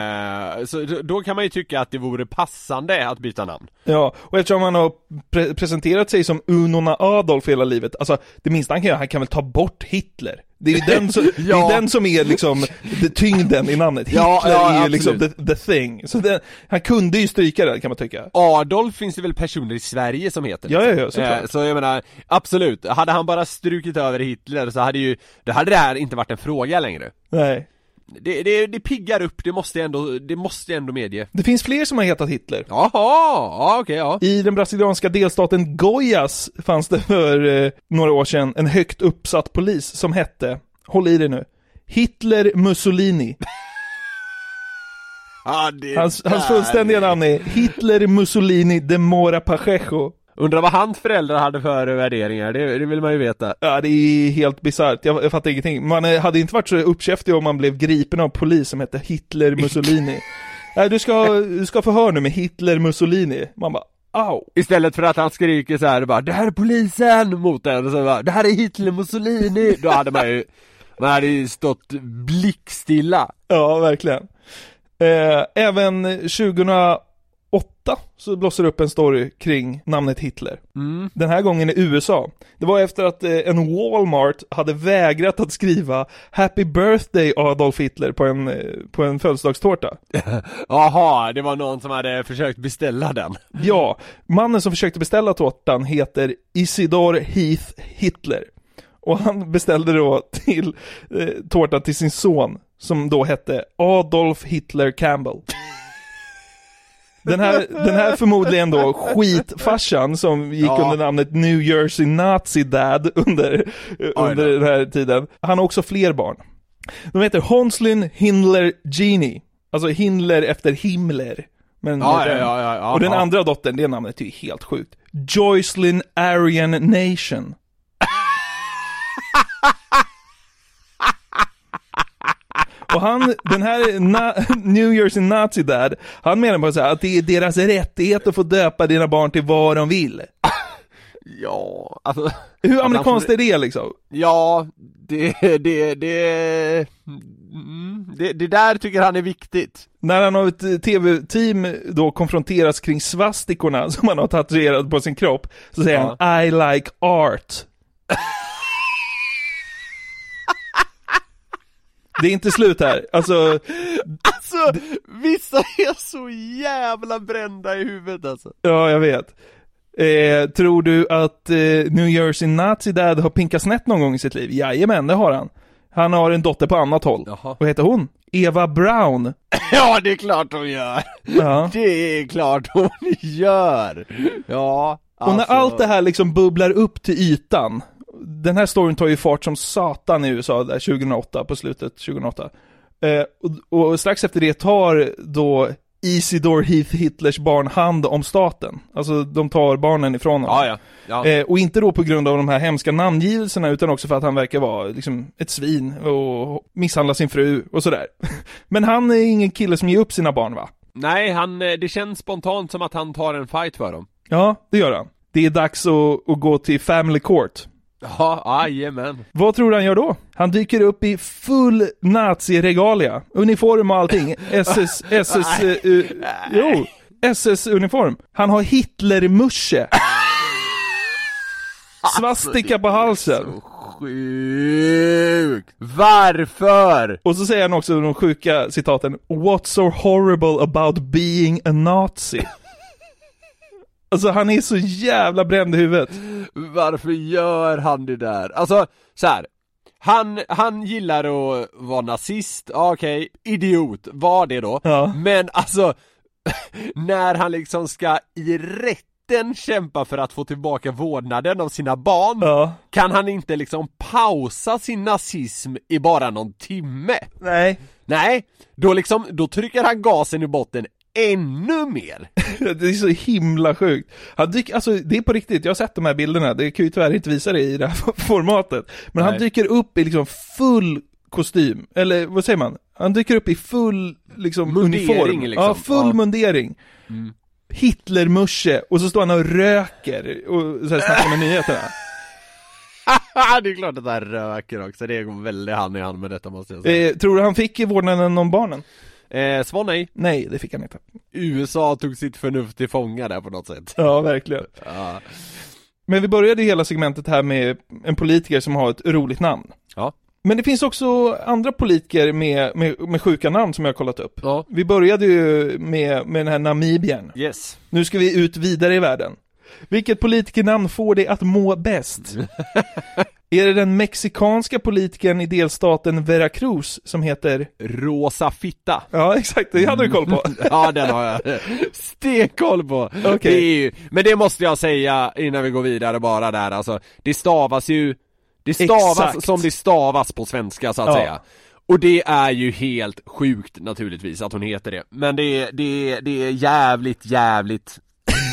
S4: Eh, så då- då kan man ju tycka att det vore passande att byta namn.
S5: Ja, och eftersom han har pre- presenterat sig som Unona Adolf hela livet, alltså det minsta han kan göra, han kan väl ta bort Hitler. Det är ju den som, *laughs* det
S4: Ja.
S5: är den som är liksom det, tyngden i namnet. Hitler
S4: Ja, ja,
S5: är ju liksom the, the thing. Så den, han kunde ju stryka den kan man tycka.
S4: Adolf finns det väl personer i Sverige som heter
S5: Ja, ja, ja, såklart.
S4: Eh, Så jag menar, absolut, hade han bara strukit över Hitler så hade ju, då hade det här inte varit en fråga längre
S5: Nej.
S4: Det, det, det piggar upp, det måste jag ändå, det måste jag ändå medge
S5: Det finns fler som har hetat Hitler.
S4: Jaha, ja okej ja
S5: I den brasilianska delstaten Goiás fanns det för eh, några år sedan en högt uppsatt polis som hette, håll i det nu, Hitler Mussolini. *laughs*
S4: Det
S5: Hans, hans fullständiga namn är Hitler Mussolini de Mora Pacheco.
S4: Undrar vad hans föräldrar hade för värderingar, det, det vill man ju veta.
S5: Ja, det är helt bisarrt. Jag, jag fattar ingenting. Man eh, hade inte varit så uppkäftig om man blev gripen av polis som hette Hitler Mussolini. *laughs* Nej, du ska, du ska förhör nu med Hitler Mussolini. Man bara, au.
S4: Istället för att han skriker så här bara 'Det här är polisen!' mot en och så bara 'Det här är Hitler Mussolini' Då hade man ju Man hade ju stått blickstilla
S5: Ja, verkligen. Eh, även 2008 så blossar det upp en story kring namnet Hitler.
S4: Mm.
S5: Den här gången i USA. Det var efter att eh, en Walmart hade vägrat att skriva 'Happy birthday Adolf Hitler' på en, eh, på en födelsedagstårta. *laughs*
S4: Jaha, det var någon som hade försökt beställa den *laughs*
S5: Ja, mannen som försökte beställa tårtan heter Isidor Heath Hitler. Och han beställde då till eh, tårtan till sin son, som då hette Adolf Hitler Campbell. Den här, den här förmodligen då skitfarsan som gick
S4: Ja.
S5: under namnet New Jersey Nazi Dad under, under den här tiden. Han har också fler barn. De heter Honslin Hindler Genie. Alltså Hindler efter Himmler. Men
S4: Ja,
S5: den.
S4: ja, ja,
S5: Och den andra dottern, det namnet är ju helt sjukt. Joycelyn Aryan Nation. Och han, den här na, New Jersey Nazi Dad, han menar bara så här att det är deras rättighet att få döpa dina barn till vad de vill.
S4: Ja, alltså
S5: Hur amerikanskt är det liksom?
S4: Ja, det, det, det, mm, det, det där tycker han är viktigt
S5: När han av ett tv-team då konfronteras kring svastikorna som han har tatuerat på sin kropp, så säger
S4: Ja.
S5: han I like art. *laughs* Det är inte slut här, alltså
S4: Alltså, vissa är så jävla brända i huvudet alltså
S5: Ja, jag vet. Eh, tror du att eh, New Jersey Nazi Dad har pinkat snett någon gång i sitt liv? Jajamän, det har han. Han har en dotter på annat håll. Vad heter hon? Eva Brown. *laughs*
S4: Ja, det är klart hon gör!
S5: Ja.
S4: Det är klart hon gör! Ja,
S5: Och när
S4: alltså-
S5: allt det här liksom bubblar upp till ytan, den här storyn tar ju fart som satan i USA där 2008, på slutet 2008. Eh, och, och strax efter det tar då Isidor Heath Hitlers barn hand om staten. Alltså de tar barnen ifrån honom.
S4: Ja, ja. ja.
S5: Eh, och inte då på grund av de här hemska namngivelserna utan också för att han verkar vara liksom ett svin och misshandla sin fru och sådär. *laughs* Men han är ingen kille som ger upp sina barn va?
S4: Nej, han, eh, det känns spontant som att han tar en fight för dem
S5: Ja, det gör han. Det är dags att, att gå till Family Court.
S4: Ja, jajamän
S5: Vad tror du han gör då? Han dyker upp i full naziregalia, uniform och allting. *laughs* SS, SS, eh, jo, SS-uniform. Han har Hitlermusche. Svastika på halsen.
S4: Sjukt! Varför?
S5: Och så säger han också de sjuka citaten What's so horrible about being a nazi? Alltså han är så jävla bränd i huvudet.
S4: Varför gör han det där? Alltså, så här. Han, han gillar att vara nazist, okej, idiot, var det då
S5: Ja.
S4: Men alltså, *laughs* när han liksom ska i rätten kämpa för att få tillbaka vårdnaden av sina barn
S5: Ja.
S4: Kan han inte liksom pausa sin nazism i bara någon timme?
S5: Nej.
S4: Nej, då liksom, då trycker han gasen i botten ännu mer *laughs*
S5: Det är så himla sjukt. Han dyker, alltså det är på riktigt, jag har sett de här bilderna, det kan ju tyvärr inte visa det i det här *laughs* formatet. Men han
S4: Nej.
S5: dyker upp i liksom full kostym, eller vad säger man? Han dyker upp i full liksom
S4: Mundering,
S5: uniform.
S4: liksom.
S5: Ja, full
S4: Ja.
S5: mundering.
S4: Mm.
S5: Hitlermusche, och så står han och röker och så här snackar med nyheterna. *laughs*
S4: det är klart att han röker också, det går väldigt hand i hand med detta måste jag säga
S5: Eh, tror du han fick vårdnaden om barnen?
S4: Eh, svar nej.
S5: Nej, det fick han inte.
S4: USA tog sitt förnuft till fånga där på något sätt.
S5: Ja, verkligen. *laughs*
S4: Ja.
S5: Men vi började hela segmentet här med en politiker som har ett roligt namn.
S4: Ja.
S5: Men det finns också andra politiker med, med, med sjuka namn som jag har kollat upp.
S4: Ja.
S5: Vi började ju med, med den här Namibien.
S4: Yes.
S5: Nu ska vi ut vidare i världen. Vilket politikernamn får dig att må bäst? *laughs* Är det den mexikanska politikern i delstaten Veracruz som heter
S4: Rosa fitta.
S5: Ja, exakt, det hade du koll på. *laughs*
S4: ja, den har jag stenkoll på.
S5: Okej.
S4: Det är ju, men det måste jag säga innan vi går vidare bara där alltså. Det stavas ju, det stavas
S5: Exakt.
S4: som det stavas på svenska så att
S5: Ja.
S4: säga. Och det är ju helt sjukt naturligtvis att hon heter det. Men det är, det är, det är jävligt, jävligt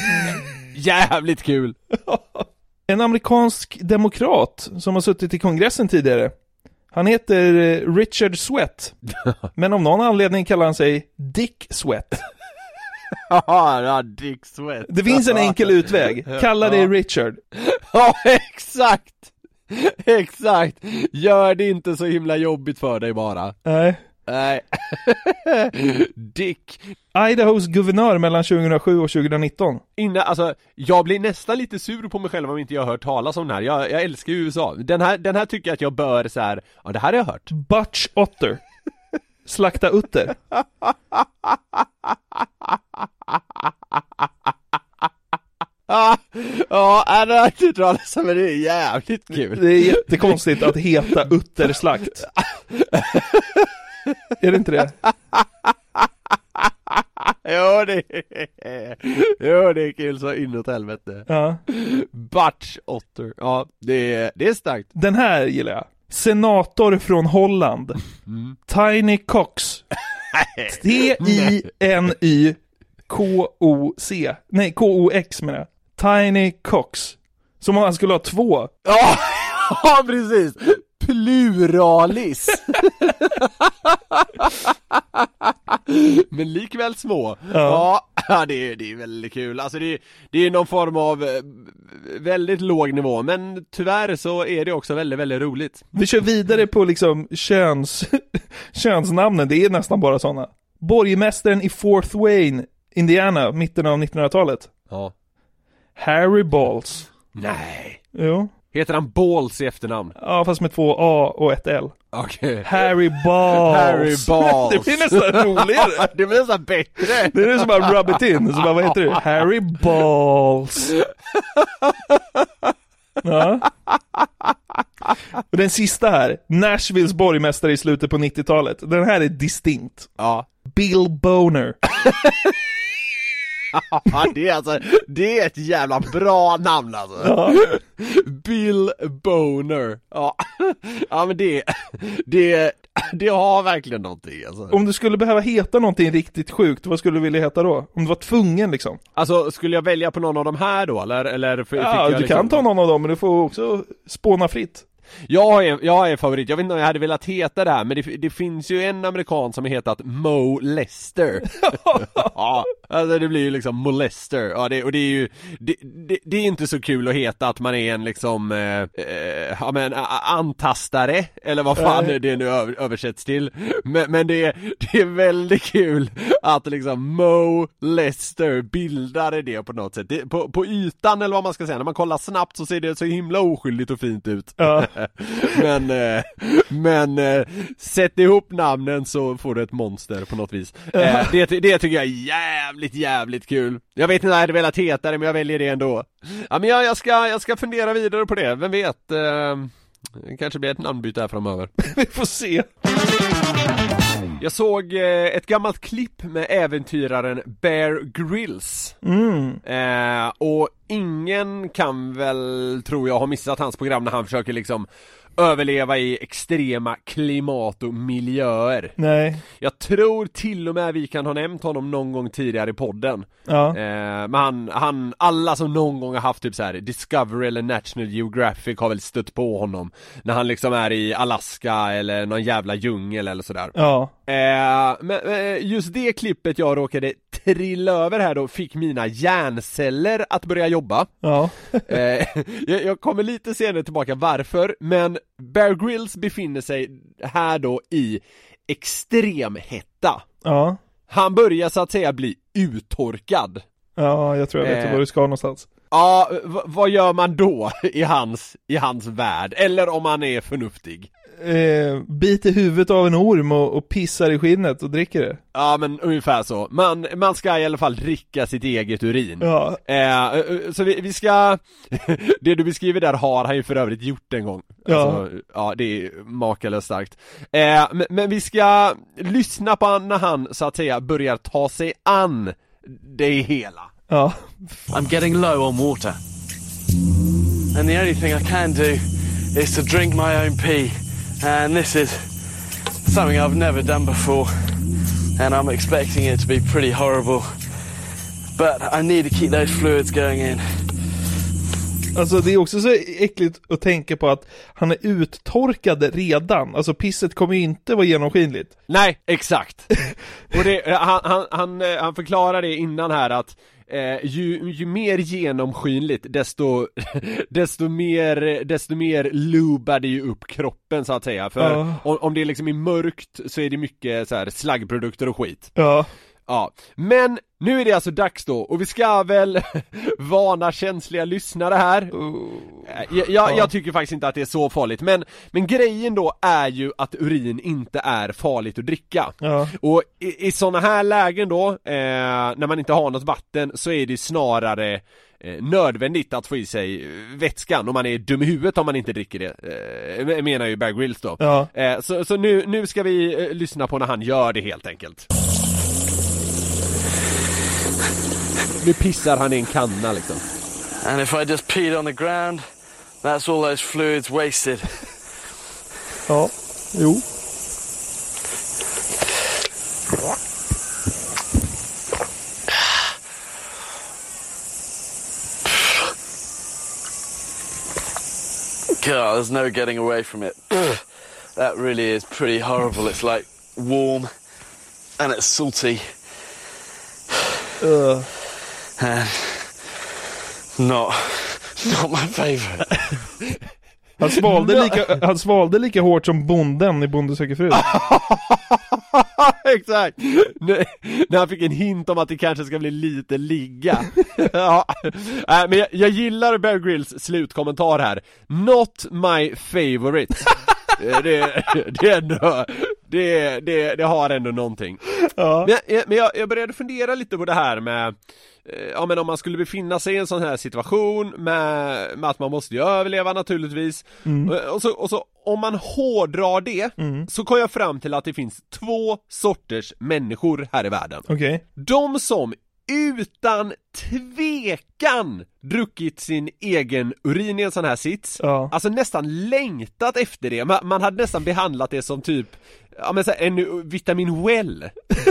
S4: *laughs* jävligt kul. *laughs*
S5: En amerikansk demokrat som har suttit i kongressen tidigare. Han heter eh, Richard Sweat. *laughs* Men av någon anledning kallar han sig Dick Sweat. *laughs*
S4: Ja, Dick Sweat.
S5: Det finns en enkel *laughs* utväg. Kalla dig. Richard.
S4: Ja, exakt! Exakt! Gör det inte så himla jobbigt för dig bara.
S5: Nej.
S4: Nej. *laughs* Dick.
S5: Idahos guvernör mellan 2007 och 2019.
S4: Innan, alltså, jag blir nästan lite sur på mig själv om inte jag har hört talas om den här. Jag, jag älskar ju USA. Den här, den här tycker jag att jag bör så här. ja det här har jag hört.
S5: Butch Otter. Slakta utter.
S4: Ja, nej, det har inte hört talas om men det är jävligt kul.
S5: Det är jättekonstigt att heta utterslakt. *laughs* *laughs* Är det inte det? *laughs*
S4: Jo det är, jo det är kul så inåt helvete.
S5: Ja.
S4: Butch Otter, ja det är, det är starkt.
S5: Den här gillar jag. Senator från Holland. Tiny Cox. *laughs* T-I-N-Y-K-O-C. Nej, K-O-X menar jag. Tiny Cox. Som om han skulle ha två.
S4: Ja precis! Pluralis! *laughs* Men likväl små. Ja, ja *laughs* det, är, det är väldigt kul. Alltså det, är- det är någon form av eh, väldigt låg nivå, men tyvärr så är det också väldigt, väldigt roligt.
S5: Vi kör vidare på liksom köns, *laughs* könsnamnen, det är nästan bara sådana. Borgmästaren i Fort Wayne, Indiana, mitten av 1900-talet.
S4: Ja.
S5: Harry Balls.
S4: Nej.
S5: Jo.
S4: Heter han Balls i efternamn?
S5: Ja, fast med två A och ett L.
S4: Okej.
S5: Harry Balls.
S4: Harry Balls. *laughs*
S5: det blir nästan roligare. *laughs*
S4: det blir nästan bättre.
S5: Det är som bara rub it in, så bara, vad heter det? *laughs* Harry Balls. Ja. Och den sista här, Nashvilles borgmästare i slutet på 90-talet. Den här är distinkt.
S4: Ja.
S5: Bill Boner.
S4: Ja, det är alltså, det är ett jävla bra namn alltså.
S5: Ja.
S4: Bill Boner. Ja, ja men det, det, det har verkligen någonting alltså.
S5: Om du skulle behöva heta någonting riktigt sjukt, vad skulle du vilja heta då? Om du var tvungen liksom?
S4: Alltså, skulle jag välja på någon av de här då eller? eller
S5: Ja, du
S4: liksom...
S5: kan ta någon av dem, men du får också spåna fritt.
S4: Jag har, en, jag har en favorit, jag vet inte om jag hade velat heta det här men det, det finns ju en amerikan som har hetat Mo Lester. *laughs* Ja, alltså det blir ju liksom Molester, ja det, och det är ju det, det, det är inte så kul att heta att man är en liksom, eh, eh, ja men antastare, eller vad fan
S5: Nej.
S4: det nu över, översätts till. Men, men det, är- det är väldigt kul att liksom Mo Lester bildade det på något sätt. På, på ytan eller vad man ska säga, när man kollar snabbt så ser det så himla oskyldigt och fint ut.
S5: Ja. *laughs*
S4: men, eh, men eh, sätt ihop namnen så får du ett monster på något vis. Eh, det, det tycker jag är jävligt, jävligt kul. Jag vet inte om jag hade velat heta det men jag väljer det ändå. Ja men jag, jag, ska, jag ska fundera vidare på det, vem vet? Det kanske blir ett namnbyte här framöver. *laughs*
S5: Vi får se.
S4: Jag såg eh, ett gammalt klipp med äventyraren Bear Grylls
S5: Mm.
S4: Eh, och ingen kan väl, tror jag, ha missat hans program när han försöker liksom överleva i extrema klimat och miljöer.
S5: Nej.
S4: Jag tror till och med vi kan ha nämnt honom någon gång tidigare i podden.
S5: Ja.
S4: Eh, men han, han, alla som någon gång har haft typ så här Discovery eller National Geographic har väl stött på honom När han liksom är i Alaska eller någon jävla djungel eller sådär
S5: Ja.
S4: Eh, men eh, just det klippet jag råkade trilla över här då fick mina hjärnceller att börja jobba
S5: Ja. *laughs*
S4: eh, jag, kommer lite senare tillbaka varför, men Bear Grylls befinner sig här då i extremhetta
S5: Ja.
S4: Han börjar så att säga bli uttorkad
S5: Ja, jag tror jag vet
S4: Eh.
S5: var du ska någonstans.
S4: Ja, vad gör man då i hans, i hans värld? Eller om man är förnuftig?
S5: Eh, biter huvudet av en orm och, och pissar i skinnet och dricker det.
S4: Ja men ungefär så. Man, man ska i alla fall dricka sitt eget urin.
S5: Ja.
S4: Eh, eh, så vi, vi ska, *laughs* det du beskriver där har han ju för övrigt gjort en gång.
S5: Ja.
S4: Alltså, ja det är makalöst starkt. Eh, men, men vi ska lyssna på när han så att säga börjar ta sig an det hela.
S5: Ja.
S18: I'm getting low on water. And the only thing I can do is to drink my own pee. And this is something I've never done before. And I'm expecting it to be pretty horrible. but I need to keep those fluids going in.
S5: Alltså det är också så äckligt att tänka på att han är uttorkad redan. Alltså pisset kommer ju inte vara genomskinligt.
S4: Nej, exakt! *laughs* Och det, han, han, han, eh, han förklarar det innan här att eh, ju, ju mer genomskinligt desto, *laughs* desto mer, desto mer lubar det ju upp kroppen så att säga. För
S5: Ja.
S4: om, om det liksom är mörkt så är det mycket så här slaggprodukter och skit.
S5: Ja.
S4: Ja, men nu är det alltså dags då och vi ska väl *laughs* varna känsliga lyssnare här. Eh, Jag, jag, jag tycker faktiskt inte att det är så farligt men, men grejen då är ju att urin inte är farligt att dricka.
S5: Ja.
S4: Och i, i sådana här lägen då, eh, när man inte har något vatten så är det snarare eh, nödvändigt att få i sig vätskan och man är dum i huvudet om man inte dricker det, eh, menar ju Bear Grylls då.
S5: Ja.
S4: Så så nu, nu ska vi lyssna på när han gör det helt enkelt. Nu pissar han i en kanna liksom.
S18: And if I just peed on the ground, that's all those fluids wasted.
S5: Ja, jo.
S18: God, there's no getting away from it. that really is pretty horrible. It's like warm and it's salty.
S5: Uh.
S18: And not, not my favourite.
S5: Han svalde, lika, han svalde lika hårt som bonden i Bonde söker fru. *laughs*
S4: Exakt! När, när han fick en hint om att det kanske ska bli lite ligga. *laughs* ja. Äh, men jag, jag gillar Bear Grylls slutkommentar här. Not my favorite. *laughs* Eh, det, det, är ändå, det, det, det har ändå någonting.
S5: Ja.
S4: Men, jag, men jag, jag började fundera lite på det här med eh, Ja men om man skulle befinna sig i en sån här situation med, med att man måste ju överleva naturligtvis
S5: Mm.
S4: och, så, och så om man hårdrar det så kom jag fram till att det finns två sorters människor här i världen
S5: Okej.
S4: De som utan tvekan druckit sin egen urin i en sån här sits.
S5: Ja.
S4: Alltså nästan längtat efter det, man, man hade nästan behandlat det som typ Ja men så här, en vitamin well. *laughs*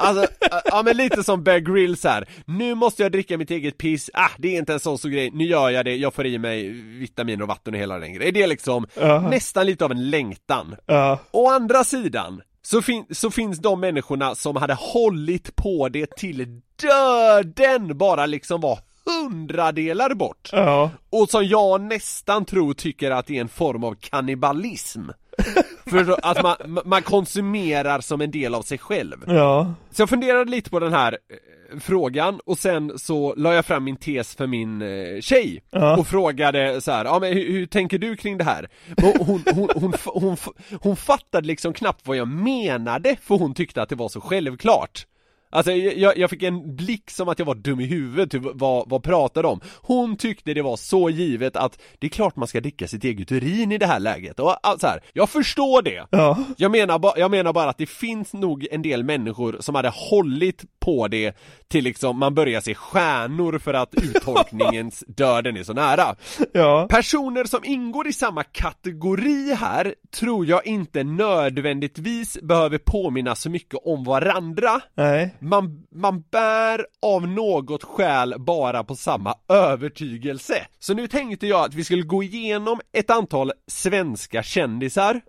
S4: Alltså, ja men lite som Bear Grylls här. Nu måste jag dricka mitt eget piss, ah det är inte en sån stor grej, nu gör jag det, jag får i mig vitaminer och vatten och hela den grejen. Det är liksom
S5: Ja.
S4: nästan lite av en längtan.
S5: Ja.
S4: Å andra sidan så, fin- så finns de människorna som hade hållit på det till döden bara liksom var hundradelar bort
S5: Ja.
S4: och som jag nästan tror tycker att det är en form av kannibalism *laughs* För att man, man konsumerar som en del av sig själv
S5: Ja.
S4: Så jag funderade lite på den här eh, frågan och sen så la jag fram min tes för min eh, tjej
S5: Ja.
S4: och frågade så här, ja men hur, hur tänker du kring det här? Och hon, hon, hon, hon, hon, hon fattade liksom knappt vad jag menade för hon tyckte att det var så självklart Alltså jag, jag fick en blick som att jag var dum i huvudet, typ, vad, vad pratade om? Hon tyckte det var så givet att det är klart man ska dricka sitt eget urin i det här läget och alltså här, jag förstår det!
S5: Ja.
S4: Jag menar, ba, jag menar bara att det finns nog en del människor som hade hållit på det till liksom man börjar se stjärnor för att *laughs* uttorkningens döden är så nära.
S5: Ja.
S4: Personer som ingår i samma kategori här tror jag inte nödvändigtvis behöver påminna så mycket om varandra.
S5: Nej.
S4: Man, man bär av något skäl bara på samma övertygelse. Så nu tänkte jag att vi skulle gå igenom ett antal svenska kändisar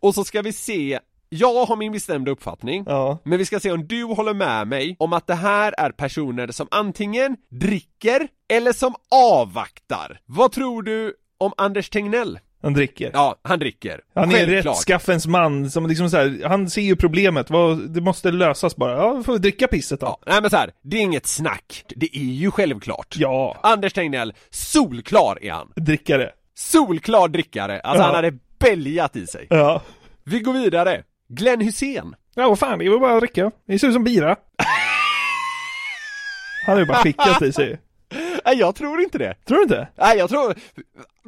S4: och så ska vi se jag har min bestämda uppfattning,
S5: Ja.
S4: men vi ska se om du håller med mig om att det här är personer som antingen dricker eller som avvaktar. Vad tror du om Anders Tegnell?
S5: Han dricker.
S4: Ja, han dricker.
S5: Han är en rättskaffens man som liksom så här, han ser ju problemet, vad, det måste lösas bara. Ja, vi får dricka pisset då.
S4: Ja, nej men så här, det är inget snack. Det är ju självklart.
S5: Ja.
S4: Anders Tegnell, solklar är han.
S5: Drickare.
S4: Solklar drickare. Alltså
S5: Ja.
S4: han hade bälgat i sig.
S5: Ja.
S4: Vi går vidare. Glenn Hussein.
S5: Ja, vad fan, det är väl bara att dricka. Det ser ut som bira. Han har ju bara skickat i sig.
S4: Nej, jag tror inte det.
S5: Tror du inte?
S4: Nej, jag tror...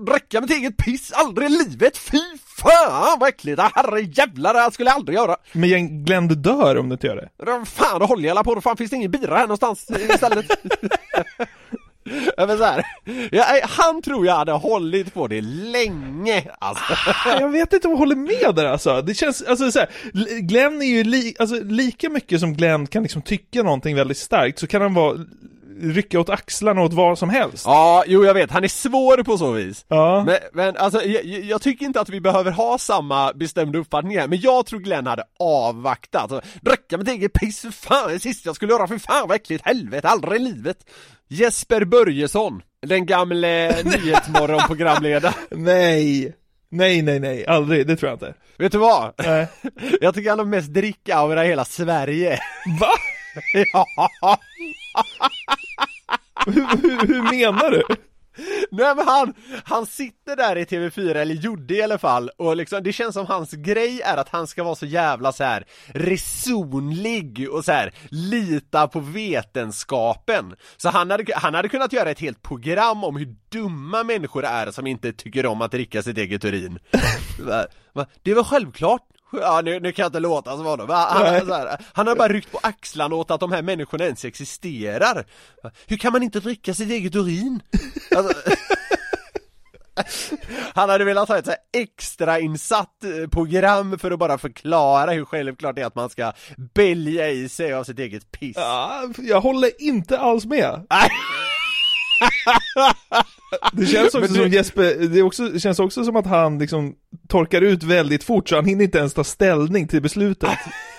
S4: Dricka mitt eget piss, aldrig i livet, fy fan vad äckligt! Herre jävlar, det här skulle jag aldrig göra!
S5: Men Glenn, du dör om du inte gör det.
S4: Fan, då håller jag alla på, fan finns det ingen bira här någonstans istället? *laughs* Ja, men så här, ja, han tror jag hade hållit på det länge alltså.
S5: Jag vet inte om jag håller med där alltså. Det känns, alltså så här, Glenn är ju li, alltså, lika mycket som Glenn kan liksom tycka någonting väldigt starkt så kan han vara rycka åt axlarna åt vad som helst.
S4: Ja, jo jag vet, han är svår på så vis.
S5: Ja.
S4: Men, men alltså, jag, jag tycker inte att vi behöver ha samma bestämda uppfattning här, men jag tror Glenn hade avvaktat. Dricka mitt eget piss, för fan, det sista jag skulle göra, för fan vad äckligt, helvete, aldrig i livet. Jesper Börjesson, den gamle *laughs* Nyhetsmorgon-programledaren.
S5: Nej. Nej, nej, nej, aldrig, det tror jag inte.
S4: Vet du vad?
S5: Nej. *laughs*
S4: Jag tycker han har mest drickaura i hela Sverige.
S5: Va? *laughs*
S4: ja.
S5: Hur, hur, hur menar du?
S4: Nej men han, han sitter där i TV4, eller gjorde i alla fall, och liksom det känns som hans grej är att han ska vara så jävla så här resonlig och så här lita på vetenskapen. Så han hade, han hade kunnat göra ett helt program om hur dumma människor är som inte tycker om att dricka sitt eget urin. *laughs* Det väl självklart? Ja nu, nu kan jag inte låta som honom, han, han, så här, han har bara ryckt på axlarna åt att de här människorna ens existerar Hur kan man inte dricka sitt eget urin? Alltså, *laughs* han hade velat ha ett så extra insatt eh, program för att bara förklara hur självklart det är att man ska bälja i sig av sitt eget piss
S5: Ja, jag håller inte alls med. *laughs* Det känns också
S4: du-
S5: som Jesper, det, också, det känns också som att han liksom torkar ut väldigt fort så han hinner inte ens ta ställning till beslutet.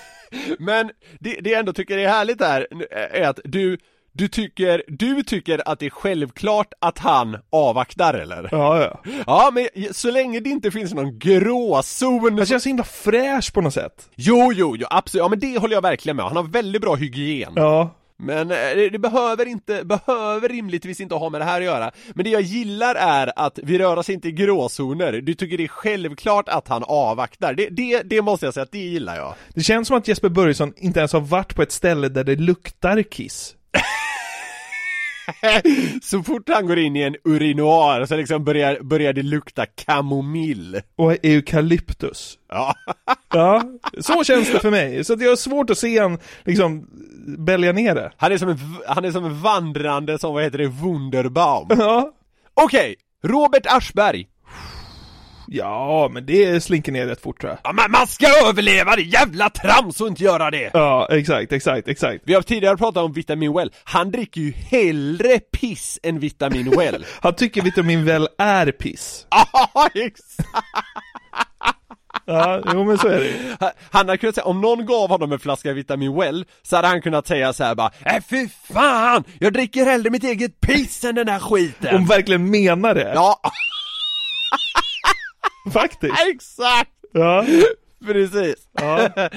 S5: *laughs*
S4: Men det, det jag ändå tycker är härligt här är att du du tycker, du tycker att det är självklart att han avvaktar eller?
S5: Ja, ja.
S4: Ja, men så länge det inte finns någon gråzon
S5: Han känns så himla fräsch på något sätt.
S4: Jo, jo, jo, absolut, ja men det håller jag verkligen med Han har väldigt bra hygien
S5: Ja.
S4: Men eh, det, det behöver inte, behöver rimligtvis inte ha med det här att göra. Men det jag gillar är att vi rör oss inte i gråzoner. Du tycker det är självklart att han avvaktar. Det, det, det måste jag säga att det gillar jag.
S5: Det känns som att Jesper Börjesson inte ens har varit på ett ställe där det luktar kiss. *laughs* *laughs*
S4: Så fort han går in i en urinoar så liksom börjar, börjar det lukta kamomill
S5: Och eukalyptus.
S4: Ja *laughs*
S5: Ja, så känns det för mig. Så jag har svårt att se han liksom bälja ner det.
S4: Han är som en, han är som en vandrande, som vad heter det, Wunderbaum
S5: Ja.
S4: Okej, Robert Aschberg
S5: Ja, men det slinker ner rätt fort tror jag.
S4: Ja men man ska överleva, det är jävla trams att inte göra det!
S5: Ja, exakt, exakt, exakt.
S4: Vi har tidigare pratat om Vitamin Well, han dricker ju hellre piss än Vitamin Well *laughs*
S5: Han tycker vitamin väl är piss.
S4: Ja, *laughs* exakt!
S5: Ja, jo men så är det.
S4: Han- hade kunnat säga, om någon gav honom en flaska Vitamin Well Så hade han kunnat säga så här bara Äh fy fan! Jag dricker hellre mitt eget piss än den här skiten!
S5: Om verkligen menar det.
S4: Ja, *laughs*
S5: Faktiskt.
S4: exakt!
S5: Ja.
S4: Precis!
S5: Ja. *laughs*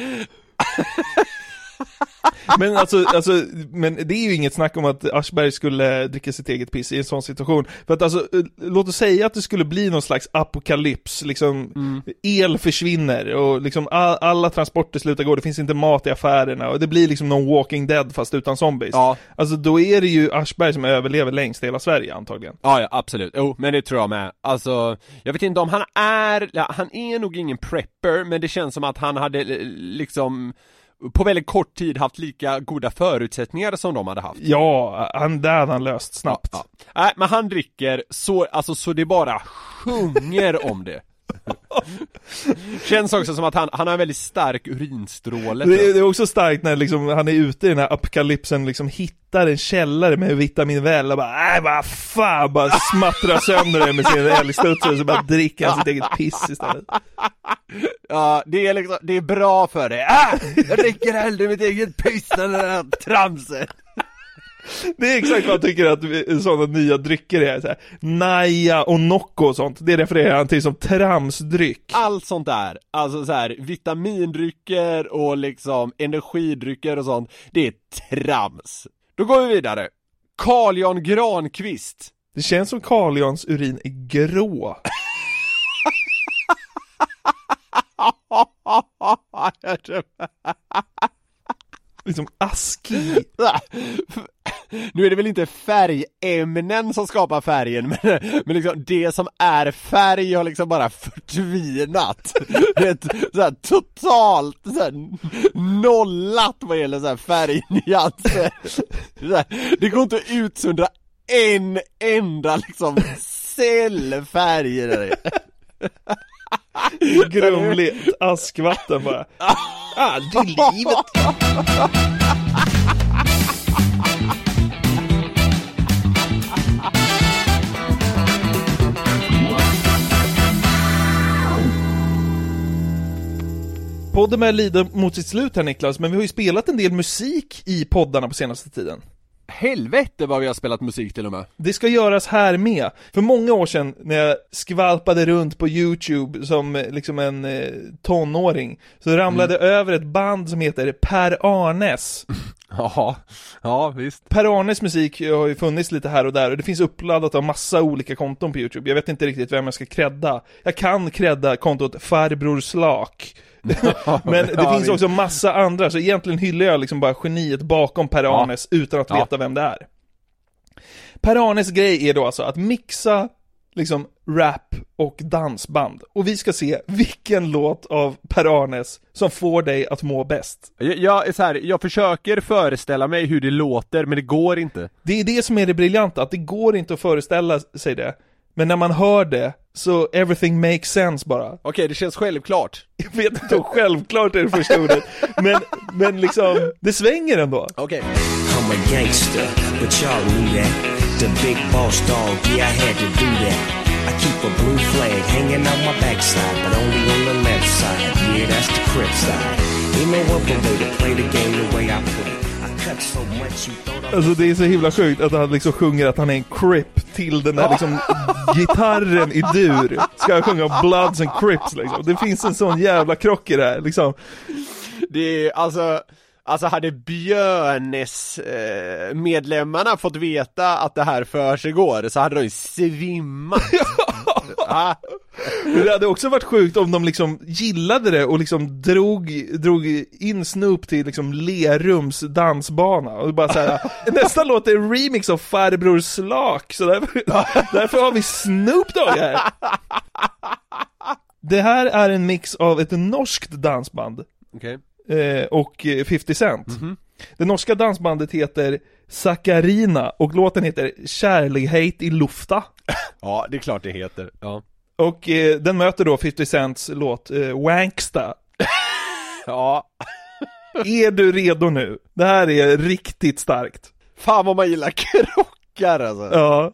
S5: Men alltså, alltså, men det är ju inget snack om att Aschberg skulle dricka sitt eget piss i en sån situation. För att alltså, låt oss säga att det skulle bli någon slags apokalyps, liksom el försvinner och liksom all, alla transporter slutar gå, det finns inte mat i affärerna och det blir liksom någon walking dead fast utan zombies.
S4: Ja.
S5: Alltså då är det ju Aschberg som överlever längst i hela Sverige antagligen.
S4: Ja, ja absolut, jo men det tror jag med Alltså, jag vet inte om han är, ja, han är nog ingen prepper men det känns som att han hade liksom på väldigt kort tid haft lika goda förutsättningar som de hade haft
S5: Ja, han, det hade han löst snabbt.
S4: Ja. Nej, men han dricker så, alltså så det bara sjunger om det *laughs* Känns också som att han, han har en väldigt stark urinstråle
S5: Det är, det är också starkt när liksom, han är ute i den här apokalypsen, liksom hittar en källare med vitamin väl och bara äh, vad fan, bara smattrar sönder det med sin älgstudsare och så bara dricker han sitt eget piss istället. *laughs*
S4: Ja, det är liksom, det är bra för dig. Ah! Jag dricker hellre mitt eget piss än den här tramset.
S5: Det är exakt vad han tycker att sådana nya drycker är, så här, Naja och Nocco och sånt, det refererar han till som tramsdryck.
S4: Allt sånt där, alltså så här vitamindrycker och liksom energidrycker och sånt, det är trams. Då går vi vidare. Carl Jan Granqvist.
S5: Det känns som Carl Jans urin är grå. *laughs* Liksom askig. *laughs*
S4: Nu är det väl inte färgämnen som skapar färgen, *laughs* men, men liksom det som är färg har liksom bara förtvinat. *laughs* Det är såhär så här totalt så här, nollat vad gäller så här färgnyanser. Så här, det går inte att utsöndra en enda liksom cellfärg i det. *laughs*
S5: Grumligt askvatten bara. Aldrig i livet. Podden börjar lida mot sitt slut här Niklas, men vi har ju spelat en del musik i poddarna på senaste tiden.
S4: Helvete vad vi har spelat musik till och med.
S5: Det ska göras här med. För många år sedan när jag skvalpade runt på YouTube som eh, liksom en eh, tonåring så ramlade jag över ett band som heter Per Arnes. *laughs*
S4: Ja, ja visst.
S5: Per Arnes musik har ju funnits lite här och där och det finns uppladdat av massa olika konton på YouTube. Jag vet inte riktigt vem jag ska credda. Jag kan credda kontot Farbror Slak. *laughs* Men det finns också massa andra, så egentligen hyllar jag liksom bara geniet bakom Per. Arnes utan att veta vem det är. Per Arnes grej är då alltså att mixa liksom rap och dansband. Och vi ska se vilken låt av Per Arnes som får dig att må bäst.
S4: Jag, jag, är så här, jag försöker föreställa mig hur det låter, men det går inte.
S5: Det är det som är det briljanta, att det går inte att föreställa sig det. Men när man hör det, så everything makes sense bara. *laughs*
S4: Okej, det känns självklart.
S5: Jag vet inte om självklart är det första ordet, men, men liksom, det svänger ändå.
S4: Okej.
S19: I'm a gangster, but y'all knew that. The big boss dog, yeah, I had to do that. I keep a blue flag hanging out my backside, but only on the left side. Yeah, that's the crip side. Ain't no other way to play the game the way I play.
S5: Alltså det är så himla sjukt att han liksom sjunger att han är en crip till den där liksom gitarren i dur. Ska jag sjunga Bloods and Crips liksom. Det finns en sån jävla krock i det här liksom.
S4: Det är alltså, alltså hade Björnes eh, medlemmarna fått veta att det här för sig går så hade de ju svimmat. *laughs*
S5: Men det hade också varit sjukt om de liksom gillade det och liksom drog, drog in Snoop till liksom Lerums dansbana och bara såhär *laughs* Nästa låt är en remix av Farbror Slak, så därför, *laughs* därför har vi Snoop Dogg här! Det här är en mix av ett norskt dansband
S4: Okej.
S5: Eh, och eh, 50 Cent Det norska dansbandet heter Sakarina och låten heter Kärlighet i lufta *laughs*
S4: Ja, det är klart det heter. Ja.
S5: och eh, den möter då 50 Cents låt eh, Wanksta *laughs*
S4: Ja. *laughs*
S5: Är du redo nu? Det här är riktigt starkt
S4: Fan vad man gillar krockar alltså.
S5: Ja,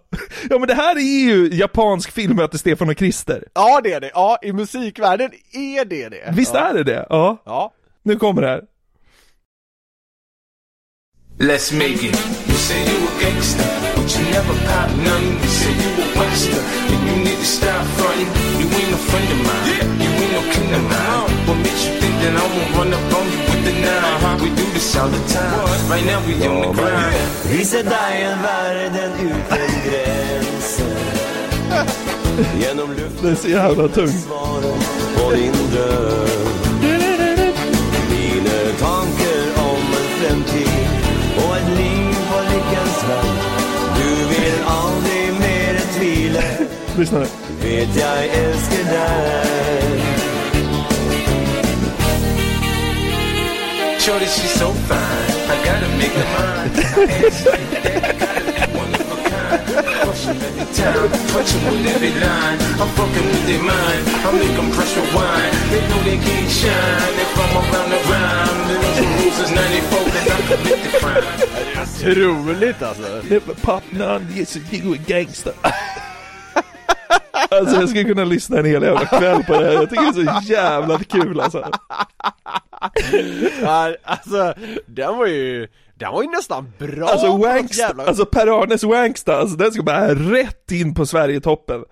S5: ja men det här är ju japansk film möter Stefan och Krister
S4: Ja det är det, ja i musikvärlden är det det.
S5: Visst
S4: ja.
S5: är det det? Ja,
S4: Ja.
S5: Nu kommer det här
S20: Let's make it. You say you a gangster, but you never pop none. You say you a waster, and you need to stop fronting. You ain't no friend of mine. You ain't no kin of mine. What makes you think that I won't run up on you with the nine? We do this all the time. Right now we on the grind.
S19: Visa dig en världen utan gränser *laughs* Genom luften
S5: Det är så jävla tungt Lyssna nu
S19: Vet jag älskar dig
S20: Shorty, she's so fine. I gotta make her mine. I ask like that, I gotta be one of a kind. Crush 'em every time, touch 'em with every line. I'm fucking with their mind. I make 'em pressure wine. They know they can't shine. They from around the rhyme. Been on some rules since 94 cause I commit the crime.
S4: Otroligt alltså.
S5: Never pop none, yes you a gangster *laughs* Alltså jag skulle kunna lyssna en hel jävla kväll på det här, jag tycker det är så jävla kul alltså.
S4: Alltså, den var ju, den var ju nästan bra.
S5: Alltså Wanksta,
S4: jävla-
S5: alltså Per Arnes Wanksta, alltså den ska bara rätt in på Sverigetoppen.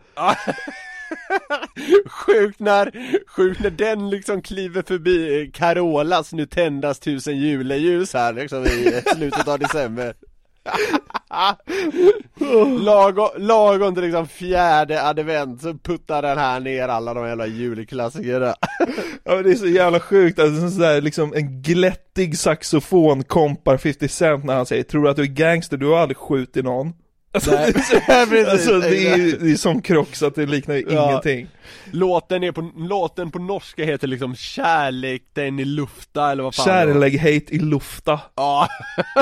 S4: Sjukt när, sjukt när den liksom kliver förbi Carolas nu tändas tusen juleljus här liksom i slutet av december *laughs* Lagom, lagom till liksom fjärde advent så puttar den här ner alla de jävla julklassikerna *laughs*
S5: Ja men det är så jävla sjukt, alltså sån där liksom en glättig saxofon kompar 50 Cent när han säger 'Tror du att du är gangster? Du har aldrig skjutit någon' Alltså,
S4: Nej, *laughs* precis.
S5: alltså det är det är sån krock så att det liknar
S4: Ja.
S5: ingenting.
S4: Låten, är på, låten på norska heter liksom Kärlek den i lufta eller vad fan det var.
S5: Kärleghet i lufta.
S4: Ja.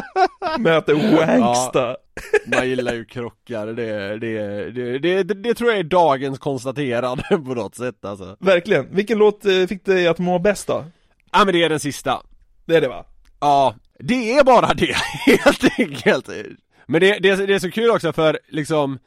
S4: *laughs*
S5: Möter Wangsta.
S4: Ja. Man gillar ju krockar, det, det, det, det, det, det tror jag är dagens konstaterande *laughs* på något sätt alltså.
S5: Verkligen. Vilken låt eh, fick dig att må bäst då?
S4: Ja men det är den sista.
S5: Det är det va?
S4: Ja, det är bara det, helt enkelt. Men det, det, det är så kul också för liksom,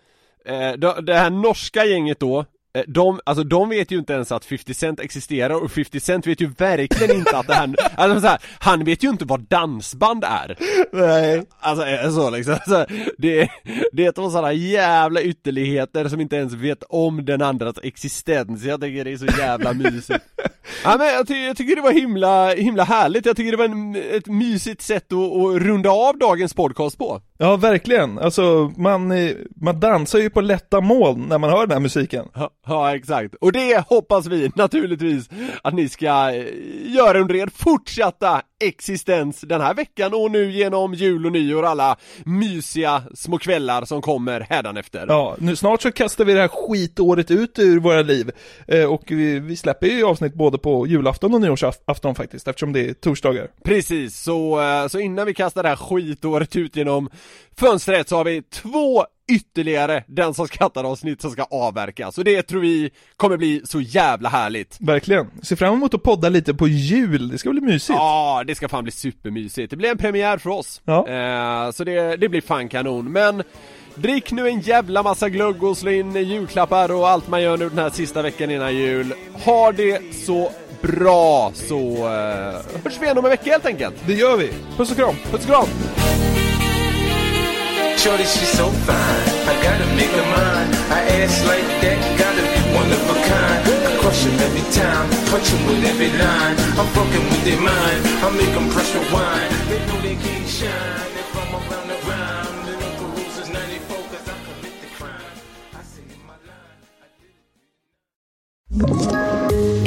S4: eh, det, det här norska gänget då, de, alltså de vet ju inte ens att 50 Cent existerar och 50 Cent vet ju verkligen inte att det här, *laughs* alltså så här, han vet ju inte vad dansband är.
S5: Nej.
S4: Alltså är så liksom, alltså, det, det är två sådana jävla ytterligheter som inte ens vet om den andras existens, jag tycker det är så jävla mysigt. *laughs* Ja men jag, ty jag tycker det var himla, himla härligt, jag tycker det var en, ett mysigt sätt att, att runda av dagens podcast på.
S5: Ja, verkligen. Alltså, man, eh, man dansar ju på lätta moln när man hör den här musiken.
S4: Ja, ja exakt, och det hoppas vi naturligtvis att ni ska eh, göra under er fortsatta existens den här veckan och nu genom jul och nyår alla mysiga små kvällar som kommer hädanefter.
S5: Ja, nu snart så kastar vi det här skitåret ut ur våra liv. Eh, och vi, vi släpper ju avsnitt både på julafton och nyårsafton faktiskt, eftersom det är torsdagar.
S4: Precis, så, eh, så innan vi kastar det här skitåret ut genom fönstret så har vi två ytterligare Den som skrattar avsnitt som ska avverkas och det tror vi kommer bli så jävla härligt.
S5: Verkligen. Se fram emot att podda lite på jul, det ska bli mysigt.
S4: Ja, det ska fan bli supermysigt. Det blir en premiär för oss.
S5: Ja.
S4: Eh, så det, det blir fan kanon. Men drick nu en jävla massa glögg och slå in julklappar och allt man gör nu den här sista veckan innan jul. Ha det så bra så eh, hörs vi igen om en vecka helt enkelt.
S5: Det gör vi. Puss och kram.
S4: Puss och kram.
S20: Shorty, she's so fine. I gotta make her mine. I ass like that, gotta be one of a kind. I crush crush 'em every time, punch punch 'em with every line. I'm fucking with their mind. I make make 'em press rewind. They know they can't shine if I'm around the rhyme. Little Caruso's 94 cause I commit the crime. I say in my
S21: Ett